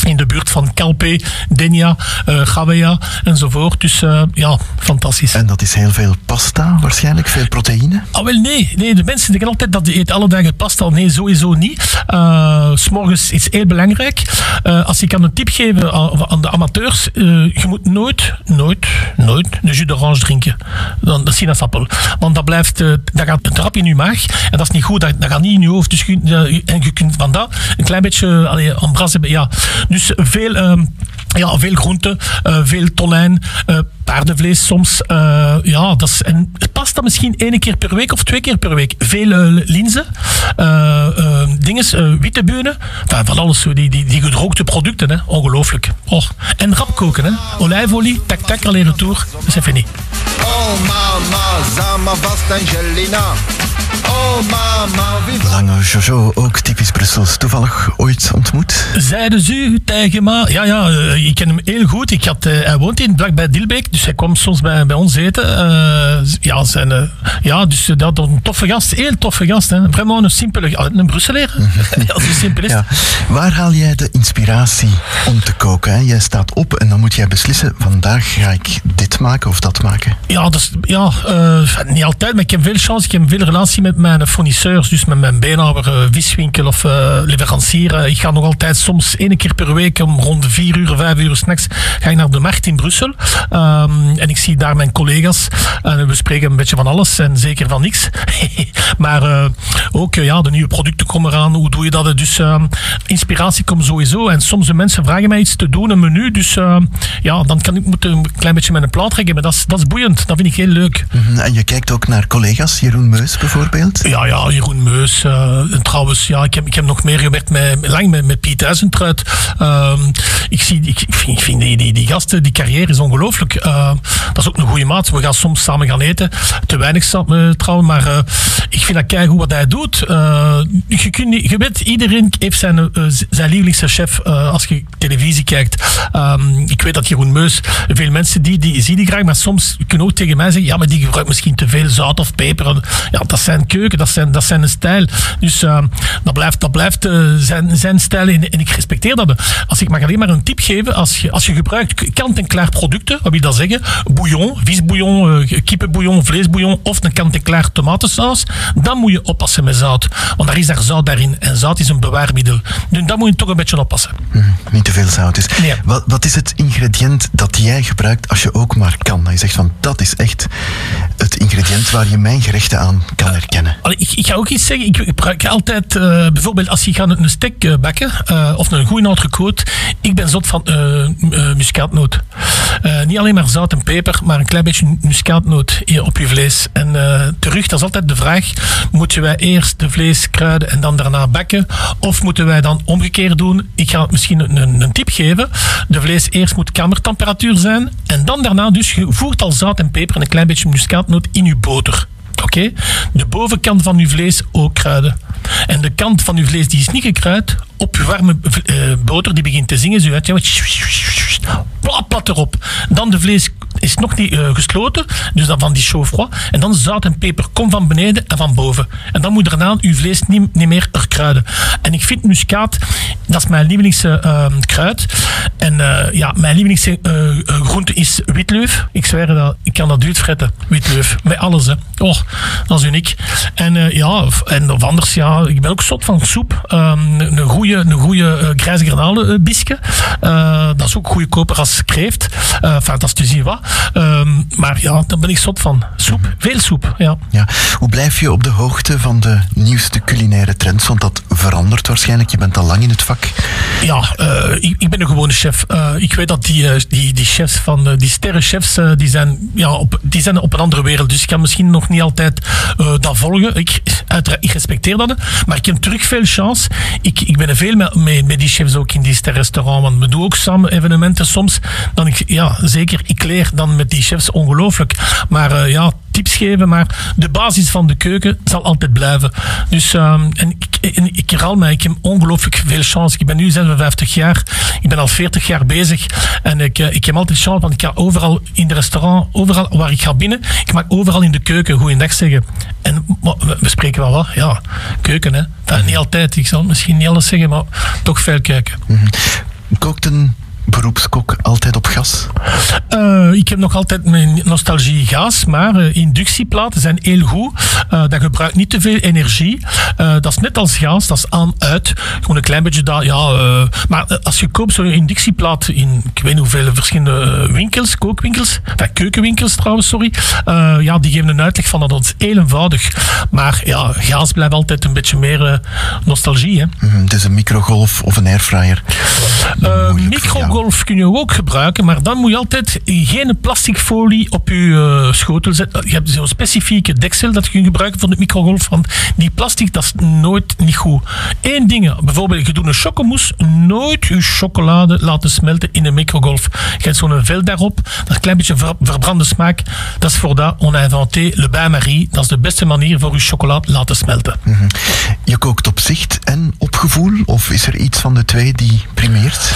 In de buurt van Calpe, Denia, eh Gavea enzovoort. Dus eh, ja, fantastisch. En dat is heel veel pasta, waarschijnlijk, veel proteïne. Ah, wel nee. nee. De mensen denken altijd dat je eet alle dagen pasta. Nee, sowieso niet. Uh, S'morgens is heel belangrijk. Uh, als ik kan een tip geven aan, aan de amateurs. Uh, je moet nooit, nooit, nooit een jus d'orange drinken. Dan de sinaasappel. Want dat blijft, uh, dat gaat een trap in je maag. En dat is niet goed. Dat, dat gaat niet in je hoofd. Dus je, uh, en je kunt van dat een klein beetje allee, hebben. Ja. Dus veel... Um, ja, veel groenten, uh, veel tonijn, uh, paardenvlees soms. Uh, ja, dat is, en pasta misschien één keer per week of twee keer per week. Veel linzen, dinges, witte beunen. Enfin, van alles, die, die, die gedroogde producten, hè. ongelooflijk. Oh. En rap koken, hè. olijfolie, tak tak, alleen retour. Dat is even niet. Oh. Oh mama, wie... Lange Jojo, ook typisch Brussels. Toevallig ooit ontmoet? Zeiden ze tegen me. Ja, ja, uh, ik ken hem heel goed. Ik had, uh, hij woont in vlakbij Dilbeek, dus hij kwam soms bij, bij ons eten. Uh, ja, zijn, ja, dus dat een toffe gast. Heel toffe gast. Hè. Vraiment een simpele... Een Brusselaar. ja, zo simpel is ja. Waar haal jij de inspiratie om te koken? Hè? Jij staat op en dan moet jij beslissen, vandaag ga ik dit maken of dat maken. Ja, dus, ja niet altijd, maar ik heb veel chance. Ik heb veel met mijn fournisseurs, dus met mijn beenhouwer, uh, viswinkel of uh, leverancier. Uh, ik ga nog altijd soms één keer per week om rond vier uur, vijf uur s'nachts ga ik naar de markt in Brussel. Um, en ik zie daar mijn collega's en we spreken een beetje van alles en zeker van niks. maar ook ja, de nieuwe producten komen eraan. Hoe doe je dat? Dus inspiratie komt sowieso. En soms de mensen vragen mij iets te doen, een menu. Dus ja, dan kan ik moeten een klein beetje met een plaat trekken. Maar dat is, dat is boeiend. Dat vind ik heel leuk. -hmm. En je kijkt ook naar collega's, Jeroen Meus bijvoorbeeld? Ja, ja, Jeroen Meus. En trouwens, ja, ik heb, ik heb nog meer gewerkt met, lang met, met Piet Huizentruid. Uh, ik, zie, ik, vind, die, die, gasten, die carrière is ongelooflijk. Uh, dat is ook een goede maat. We gaan soms samen gaan eten. Te weinig samen, trouwens, maar ik vind dat keigoed wat hij doet. Eh, je, kunt je weet, iedereen heeft zijn, eh, zijn lievelingschef eh, als je televisie kijkt. Ehm, ik weet dat Jeroen Meus, veel mensen die, die zien die graag, maar soms kunnen ook tegen mij zeggen, ja, maar die gebruikt misschien te veel zout of peper. Ja, dat zijn keuken, dat zijn, dat zijn een stijl. Dus ehm, dat blijft, dat blijft eh, zijn, zijn stijl en, en ik respecteer dat. Als ik mag alleen maar een tip geven, als je, als je gebruikt kant-en-klaar producten, wat wil je dat zeggen? Bouillon, visbouillon, eh, kippenbouillon, vleesbouillon of een kant-en-klaar tomatensaus, dan moet je oppassen met zout. Want daar is daar zout daarin en zout is een bewaarmiddel. Dus daar moet je toch een beetje oppassen. Mhm, niet te veel zout is. Wat, wat is het ingrediënt dat jij gebruikt als je ook maar kan? Dat je zegt van dat is echt het ingrediënt waar je mijn gerechten aan kan herkennen. Ik, ik ga ook iets zeggen. Ik gebruik altijd, eh, bijvoorbeeld als je gaat een steak eh, bakken uh, of een goede entrecote. Ik ben zot van uh, muskaatnoot. Niet alleen maar zout en peper, maar een klein beetje muskaatnoot op je vlees. En terug, dat is altijd de vraag: moeten wij eerst de vlees kruiden en dan daarna bakken? Of moeten wij dan omgekeerd doen? Ik ga misschien een, een tip geven. De vlees eerst moet kamertemperatuur zijn en dan daarna dus je voert al zout en peper en een klein beetje muskaatnoot in je boter. Oké? De bovenkant van uw vlees ook kruiden. En de kant van uw vlees die is niet gekruid, op uw warme uh, boter die begint te zingen, zo uit, plat, plat erop. Dan de vlees is nog niet uh, gesloten, dus dan van die chaud-froid. En dan zout en peper, kom van beneden en van boven. En dan moet daarna uw vlees niet, niet meer erkruiden. En ik vind muskaat, dat is mijn lievelingskruid. Uh, en uh, ja, mijn lievelingsgroente is witleuf. Ik zweer dat, ik kan dat uitfretten, witleuf. Met alles, hè. Oh, dat is uniek. En ja, en of anders, ja, ik ben ook zot van soep. Um, een goede, een uh, grijze garnalen bisque. Uh, dat is ook goedkoper als kreeft. Uh, enfin, wat. Um, maar ja, daar ben ik zot van. Soep, veel soep, ja. ja. Hoe blijf je op de hoogte van de nieuwste culinaire trends? Want dat verandert waarschijnlijk. Je bent al lang in het vak. Ja, ik, ik, ben een gewone chef. ik weet dat die, die, die chefs van die sterrenchefs, die, zijn, ja, op, die zijn op een andere wereld. Dus ik kan misschien nog niet altijd dat volgen. Ik, ik respecteer dat. Maar ik heb terug veel chance. Ik, ik ben er veel met, met, met die chefs ook in die sterrestaurant. Want we doen ook samen evenementen soms. Dan ik, ja, zeker, ik leer dan met die chefs ongelooflijk. Maar ja, geven, maar de basis van de keuken zal altijd blijven. Dus um, en ik, en ik herhaal mij, ik heb ongelooflijk veel chance. Ik ben nu 56 jaar, ik ben al 40 jaar bezig en ik, uh, ik heb altijd chance, want ik ga overal in de restaurant, overal waar ik ga binnen, ik mag overal in de keuken goeiedag zeggen. En we, we spreken wel wat, ja, keuken hè. Niet altijd, ik zal misschien niet alles zeggen, maar toch veel keuken. Mm -hmm. Beroepskok altijd op gas? Uh, ik heb nog altijd mijn nostalgie gas, maar uh, inductieplaten zijn heel goed. Uh, dat gebruikt niet te veel energie. dat is net als gas, dat is aan-uit. Gewoon een klein beetje dat, ja. maar als je koopt zo'n inductieplaat in, ik weet niet hoeveel verschillende winkels, kookwinkels, enfin, keukenwinkels trouwens, sorry. ja, die geven een uitleg van dat, dat is heel eenvoudig. Maar ja, gas blijft altijd een beetje meer nostalgie. Hè. Mm, het is een microgolf of een airfryer. microgolf kun je ook gebruiken, maar dan moet je altijd geen plastic folie op je uh, schotel zetten. Je hebt zo'n specifieke deksel dat je kunt gebruiken voor de microgolf, want die plastic dat is nooit niet goed. Eén ding, bijvoorbeeld je doet een chocomousse, nooit je chocolade laten smelten in een microgolf. Je hebt zo'n vel daarop, dat klein beetje ver, verbrande smaak. Dat is voor dat, on a le bain-marie. Dat is de beste manier voor je chocolade laten smelten. -hmm. Je kookt op zicht en op gevoel, of is er iets van de twee die primeert?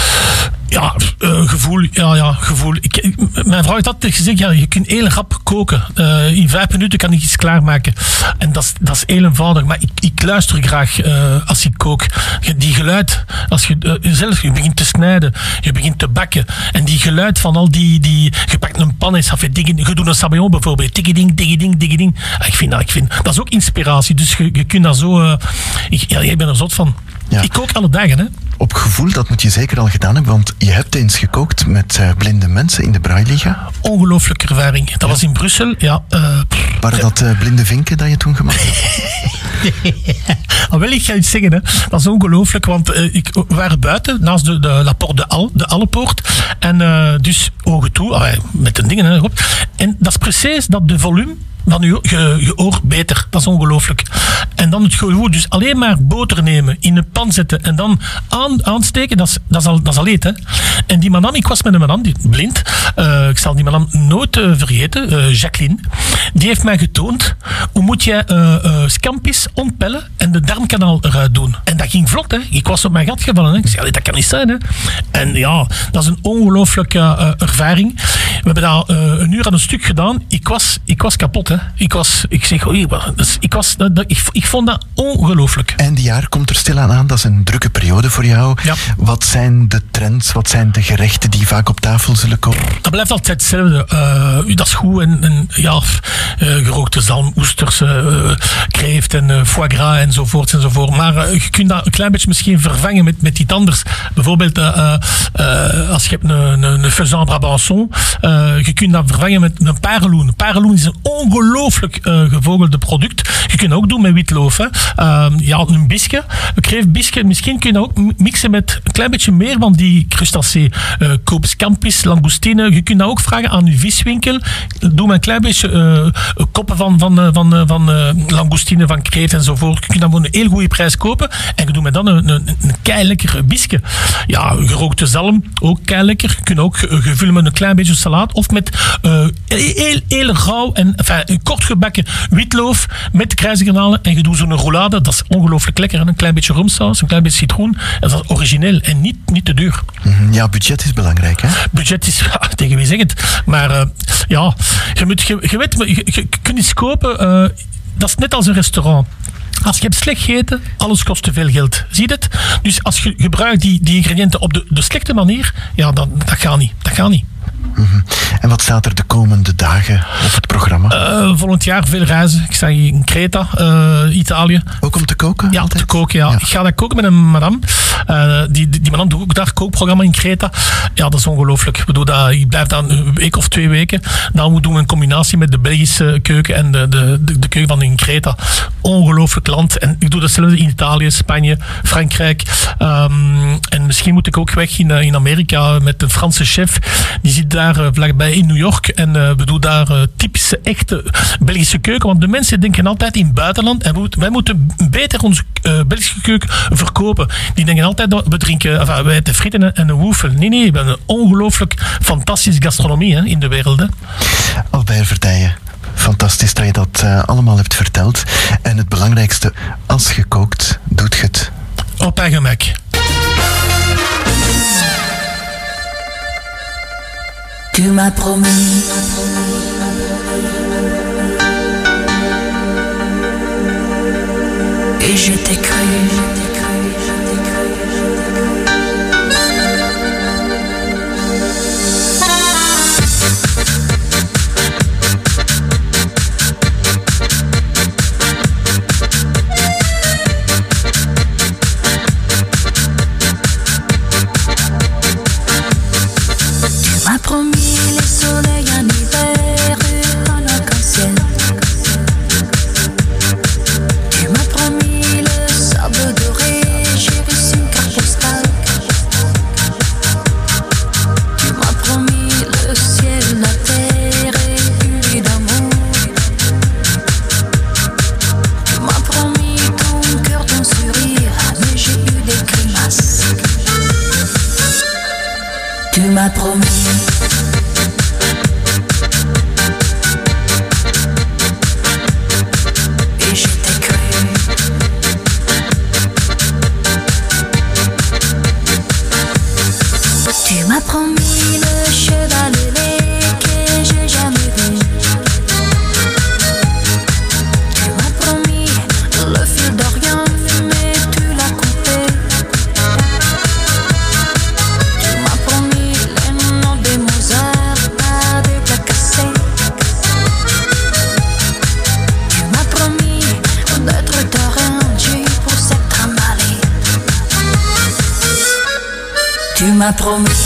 Ja, uh, gevoel. Ja, ja, gevoel. Ik, mijn vrouw heeft altijd gezegd, ja, je kunt heel rap koken. Uh, in vijf minuten kan ik iets klaarmaken. En dat is, dat is heel eenvoudig. Maar ik, ik luister graag uh, als ik kook. Die geluid, als je zelf je begint te snijden, je begint te bakken. En die geluid van al die, die je pakt een pan en je doet een sabayon bijvoorbeeld. Tiggeding, tiggeding, tiggeding. Ik vind dat, ik vind, dat is ook inspiratie. Dus je, je kunt dat zo... ik, ja, ik ben er zot van. Ja. Ik kook alle dagen, hè. Op gevoel, dat moet je zeker al gedaan hebben, want je hebt eens gekookt met uh, blinde mensen in de Brailiga. Ongelooflijke ervaring. Dat ja. was in Brussel, ja. Uh, Waren dat uh, blinde vinken dat je toen gemaakt hebt? ah, wel, ik ga iets zeggen, hè. dat is ongelooflijk, want ik, we waren buiten, naast de, de La Porte de Al, de Allepoort, en dus ogen toe, met de dingen, hè, en dat is precies dat de volume van je, je, oor beter. Dat is ongelooflijk. En dan het gevoel, dus alleen maar boter nemen, in een pan zetten en dan aan, aansteken, dat is, dat al, al eten. En die madame, ik was met een madame, die, blind, eh, ik zal die madame nooit eh, vergeten, eh, Jacqueline, die heeft mij getoond hoe moet je scampis ontpellen en de darmkanaal eruit doen. En dat ging vlot, hè. Ik was op mijn gat gevallen. Ik zei, dat kan niet zijn, hè. En ja, dat is een ongelooflijke ervaring. We hebben eh, een uur aan een stuk gedaan. Ik was, ik was kapot. Ik was, ik zeg, oei, wat- dus ik was, dat, dat- ik, ik vond dat ongelooflijk. Eind jaar komt er stilaan aan, dat is een drukke periode voor jou. Wat zijn de trends, wat zijn de gerechten die vaak op tafel zullen komen? Dat blijft altijd hetzelfde. Eh, dat is goed. En, en ja, eh, gerookte zalm, oesters, eh, kreeft en foie gras enzovoort enzovoort. Maar je kunt dat een klein beetje misschien vervangen met, met iets anders. Bijvoorbeeld als je hebt een, een, een faisan brabançon, je kunt dat vervangen met een pareloen. Pareloen is een ongelooflijk eh, gevogelde product. Je kunt ook doen met witloof. Hè. Ehm, ja, een bisje, een kreeftbisje. Misschien kun je ook mixen met een klein beetje meer van die crustacee. Koop scampis, langoustine. Je kunt dat ook vragen aan je viswinkel. Doe maar een klein beetje eh, koppen van, van, eh, van, van langoustine, van kreeft enzovoort. Je kunt dat voor een heel goede prijs kopen. En je doet met dan een, een, een. Ja, gerookte zalm, ook kei lekker. Je kunt ook gevullen met een klein beetje salaat. Of met heel, heel rauw en een kort gebakken witloof met kruisgarnalen. En je doet zo'n roulade. Dat is ongelooflijk lekker. En een klein beetje romsaus, een klein beetje citroen. En dat is origineel en niet, niet te duur. Mhm, Ja, budget is belangrijk, hè? Budget is, ja, tegen wie zeg het. Maar eh, ja, je, moet, je, je weet, je, je- je kunt iets kopen. eh, dat is net als een restaurant. Als je hebt slecht gegeten, alles kost te veel geld. Zie je het? Dus als je gebruikt die, die ingrediënten op de, de slechte manier, ja, dan, dat gaat niet. Dat gaat niet. Mhm. En wat staat er de komende dagen op het programma? Eh, volgend jaar veel reizen. Ik sta hier in Creta, eh, Italië. Ook om te koken? Ja, om te koken, ja. Ik ga daar koken met een madame. Eh, die, die, die madame doet ook daar kookprogramma in Creta. Ja, dat is ongelooflijk. Ik bedoel, dat, ik blijf daar een week of twee weken. Dan doen we een combinatie met de Belgische keuken en de, de, de, de keuken van in Creta. Ongelooflijk land. En ik doe datzelfde in Italië, Spanje, Frankrijk. Ehm, en misschien moet ik ook weg in, in Amerika met een Franse chef. Die zit daar eh, vlakbij in New York. En eh, we doen daar eh, typische, echte Belgische keuken. Want de mensen denken altijd in het buitenland. En we moeten- wij moeten beter onze eh, Belgische keuken verkopen. Die denken altijd dat we drinken, enfin, wij eten frieten en een woefel. Nee, nee, we hebben een ongelooflijk fantastische gastronomie hè, in de wereld. Hè. Albert Verdijen, fantastisch dat je dat eh, allemaal hebt verteld. En het belangrijkste, als je kookt, doet je het. Op eigen. Tu m'as promis. Et je t'ai cru promesse.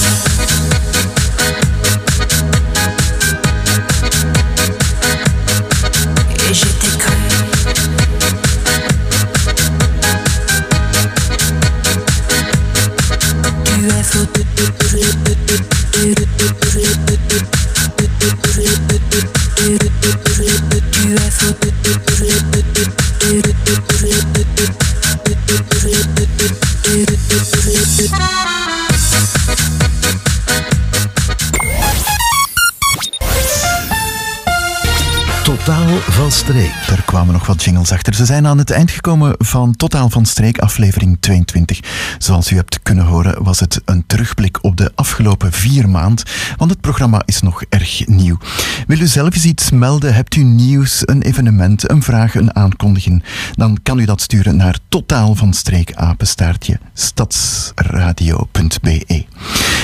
Ze zijn aan het eind gekomen van Totaal van Streek, aflevering 22. Zoals u hebt kunnen horen, was het een terugblik op de afgelopen vier maand, want het programma is nog erg nieuw. Wil u zelf eens iets melden? Hebt u nieuws, een evenement, een vraag, een aankondiging? Dan kan u dat sturen naar Totaal van Streek, apenstaartje, stadsradio.be.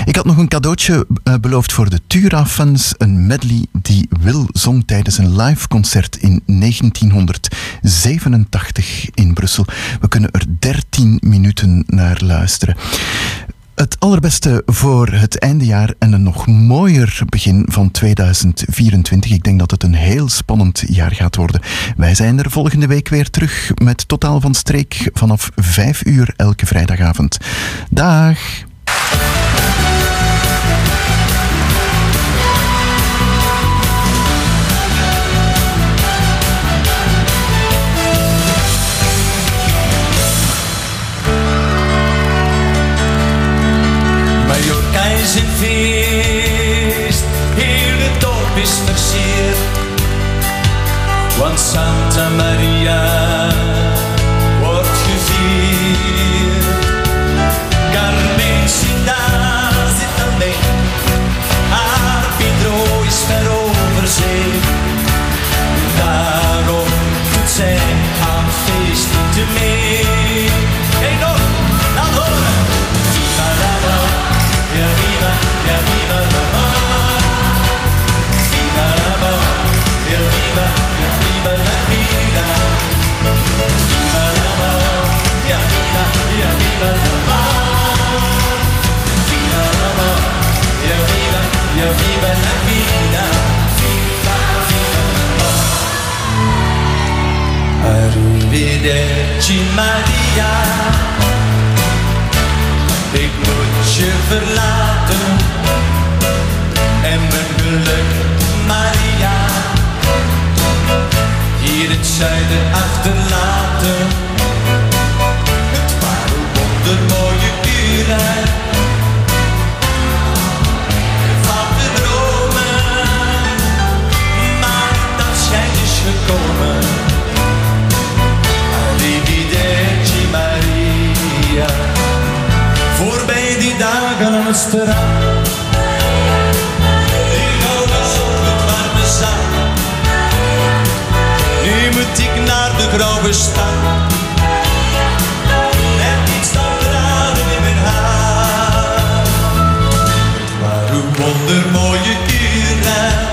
Ik had nog een cadeautje eh, beloofd voor de Tura-fans. Een medley die Wil zong tijdens een live concert in 1987 in Brussel. We kunnen er 13 minuten naar luisteren. Het allerbeste voor het eindejaar en een nog mooier begin van 2024. Ik denk dat het een heel spannend jaar gaat worden. Wij zijn er volgende week weer terug met Totaal van Streek vanaf 5 uur elke vrijdagavond. Dag! Het strand. Die gouden zon, het warme zand. Nu moet ik naar de grauwe stad. Met iets dan tranen in mijn haar. Het waren wondermooie uren.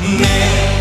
Yeah.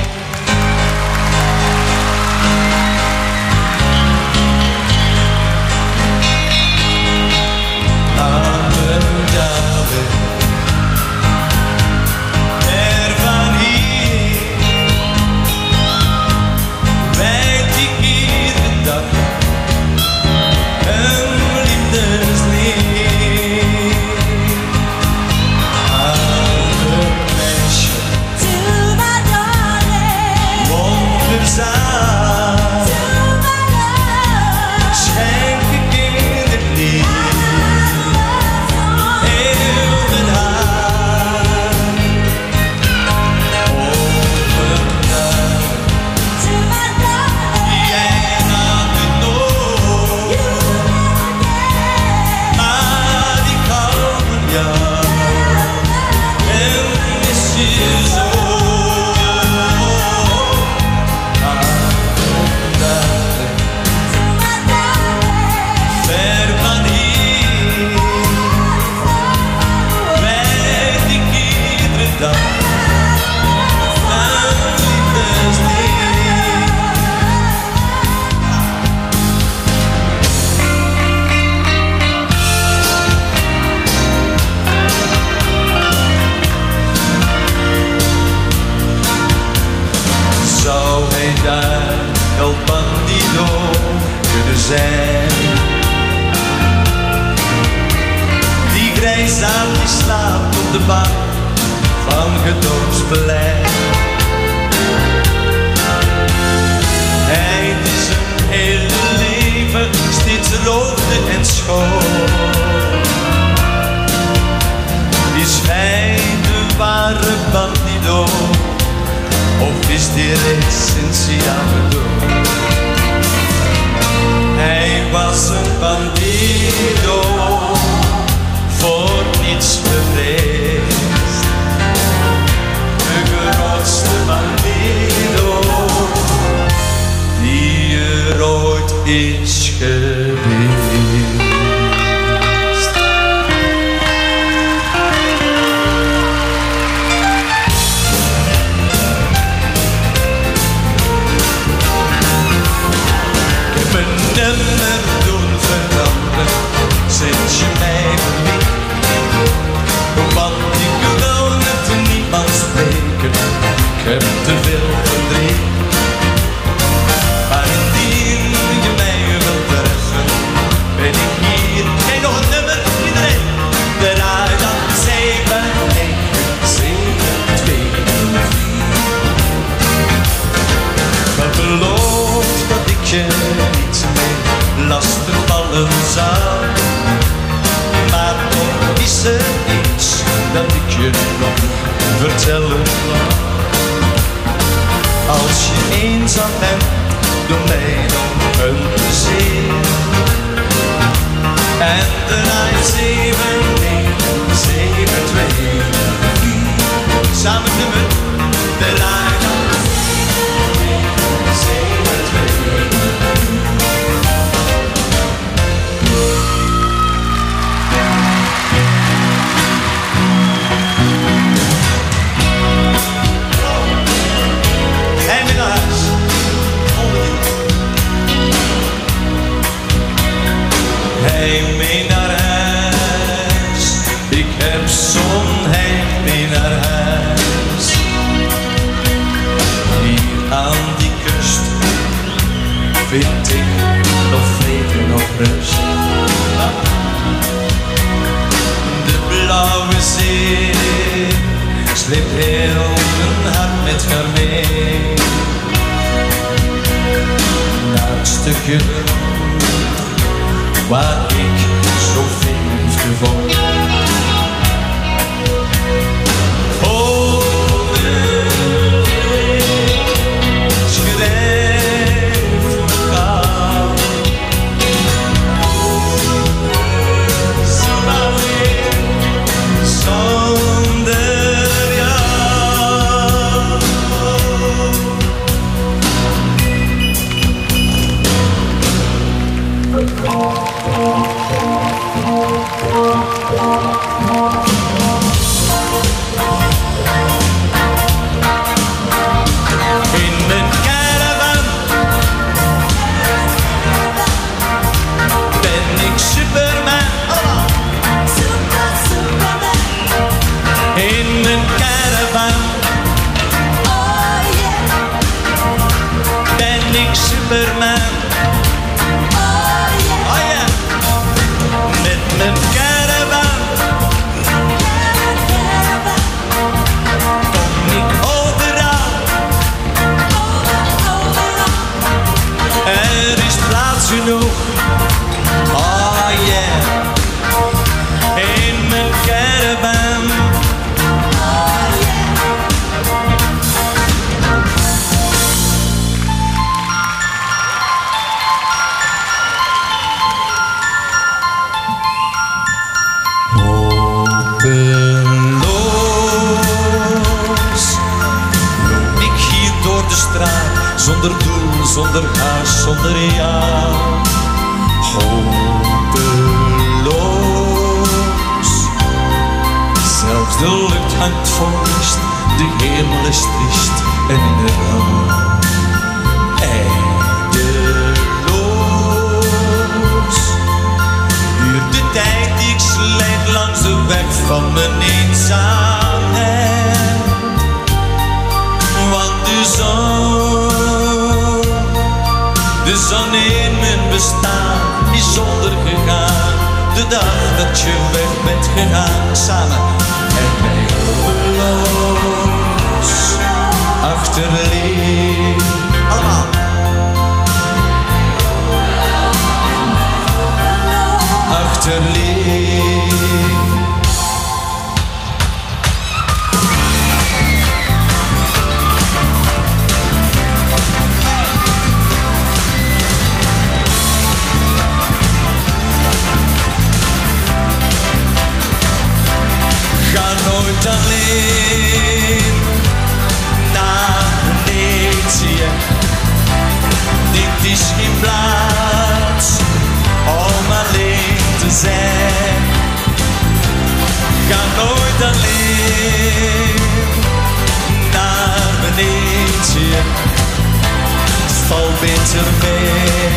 We gaan samen en mij achter achterleven. Nooit alleen naar Venetië. Het valt beter mee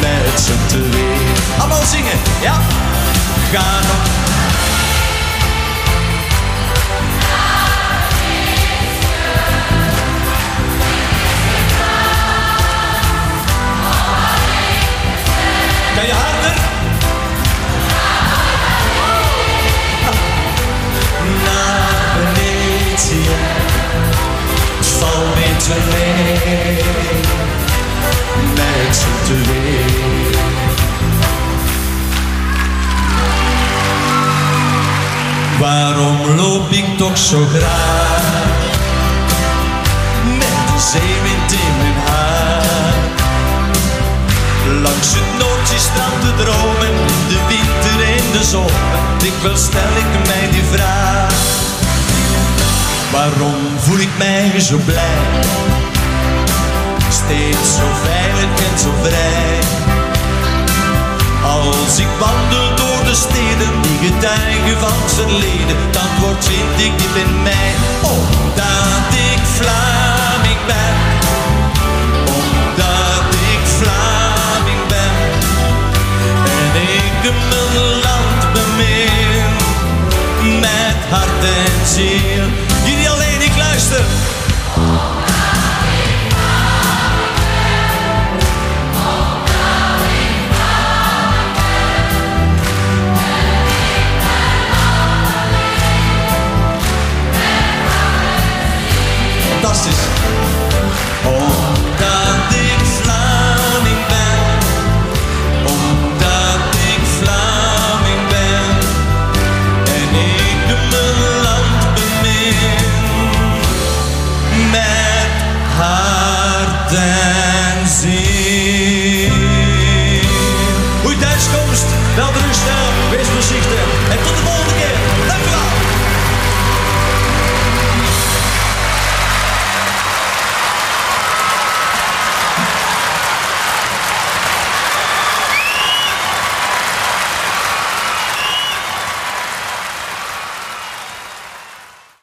met z'n tweeën. Allemaal zingen, ja? Ga nog z'n tweeën. Waarom loop ik toch zo graag met de zeewind in mijn haar? Langs het Noordzeestrand te dromen, de winter en de zomer. Dikwijls stel ik mij die vraag. Waarom voel ik mij zo blij? Steeds zo veilig en zo vrij. Als ik wandel door de steden, die getuigen van zijn leden, dat wordt vind ik diep in mij. Omdat ik Vlaming ben, omdat ik Vlaming ben, en ik mijn land bemeer. live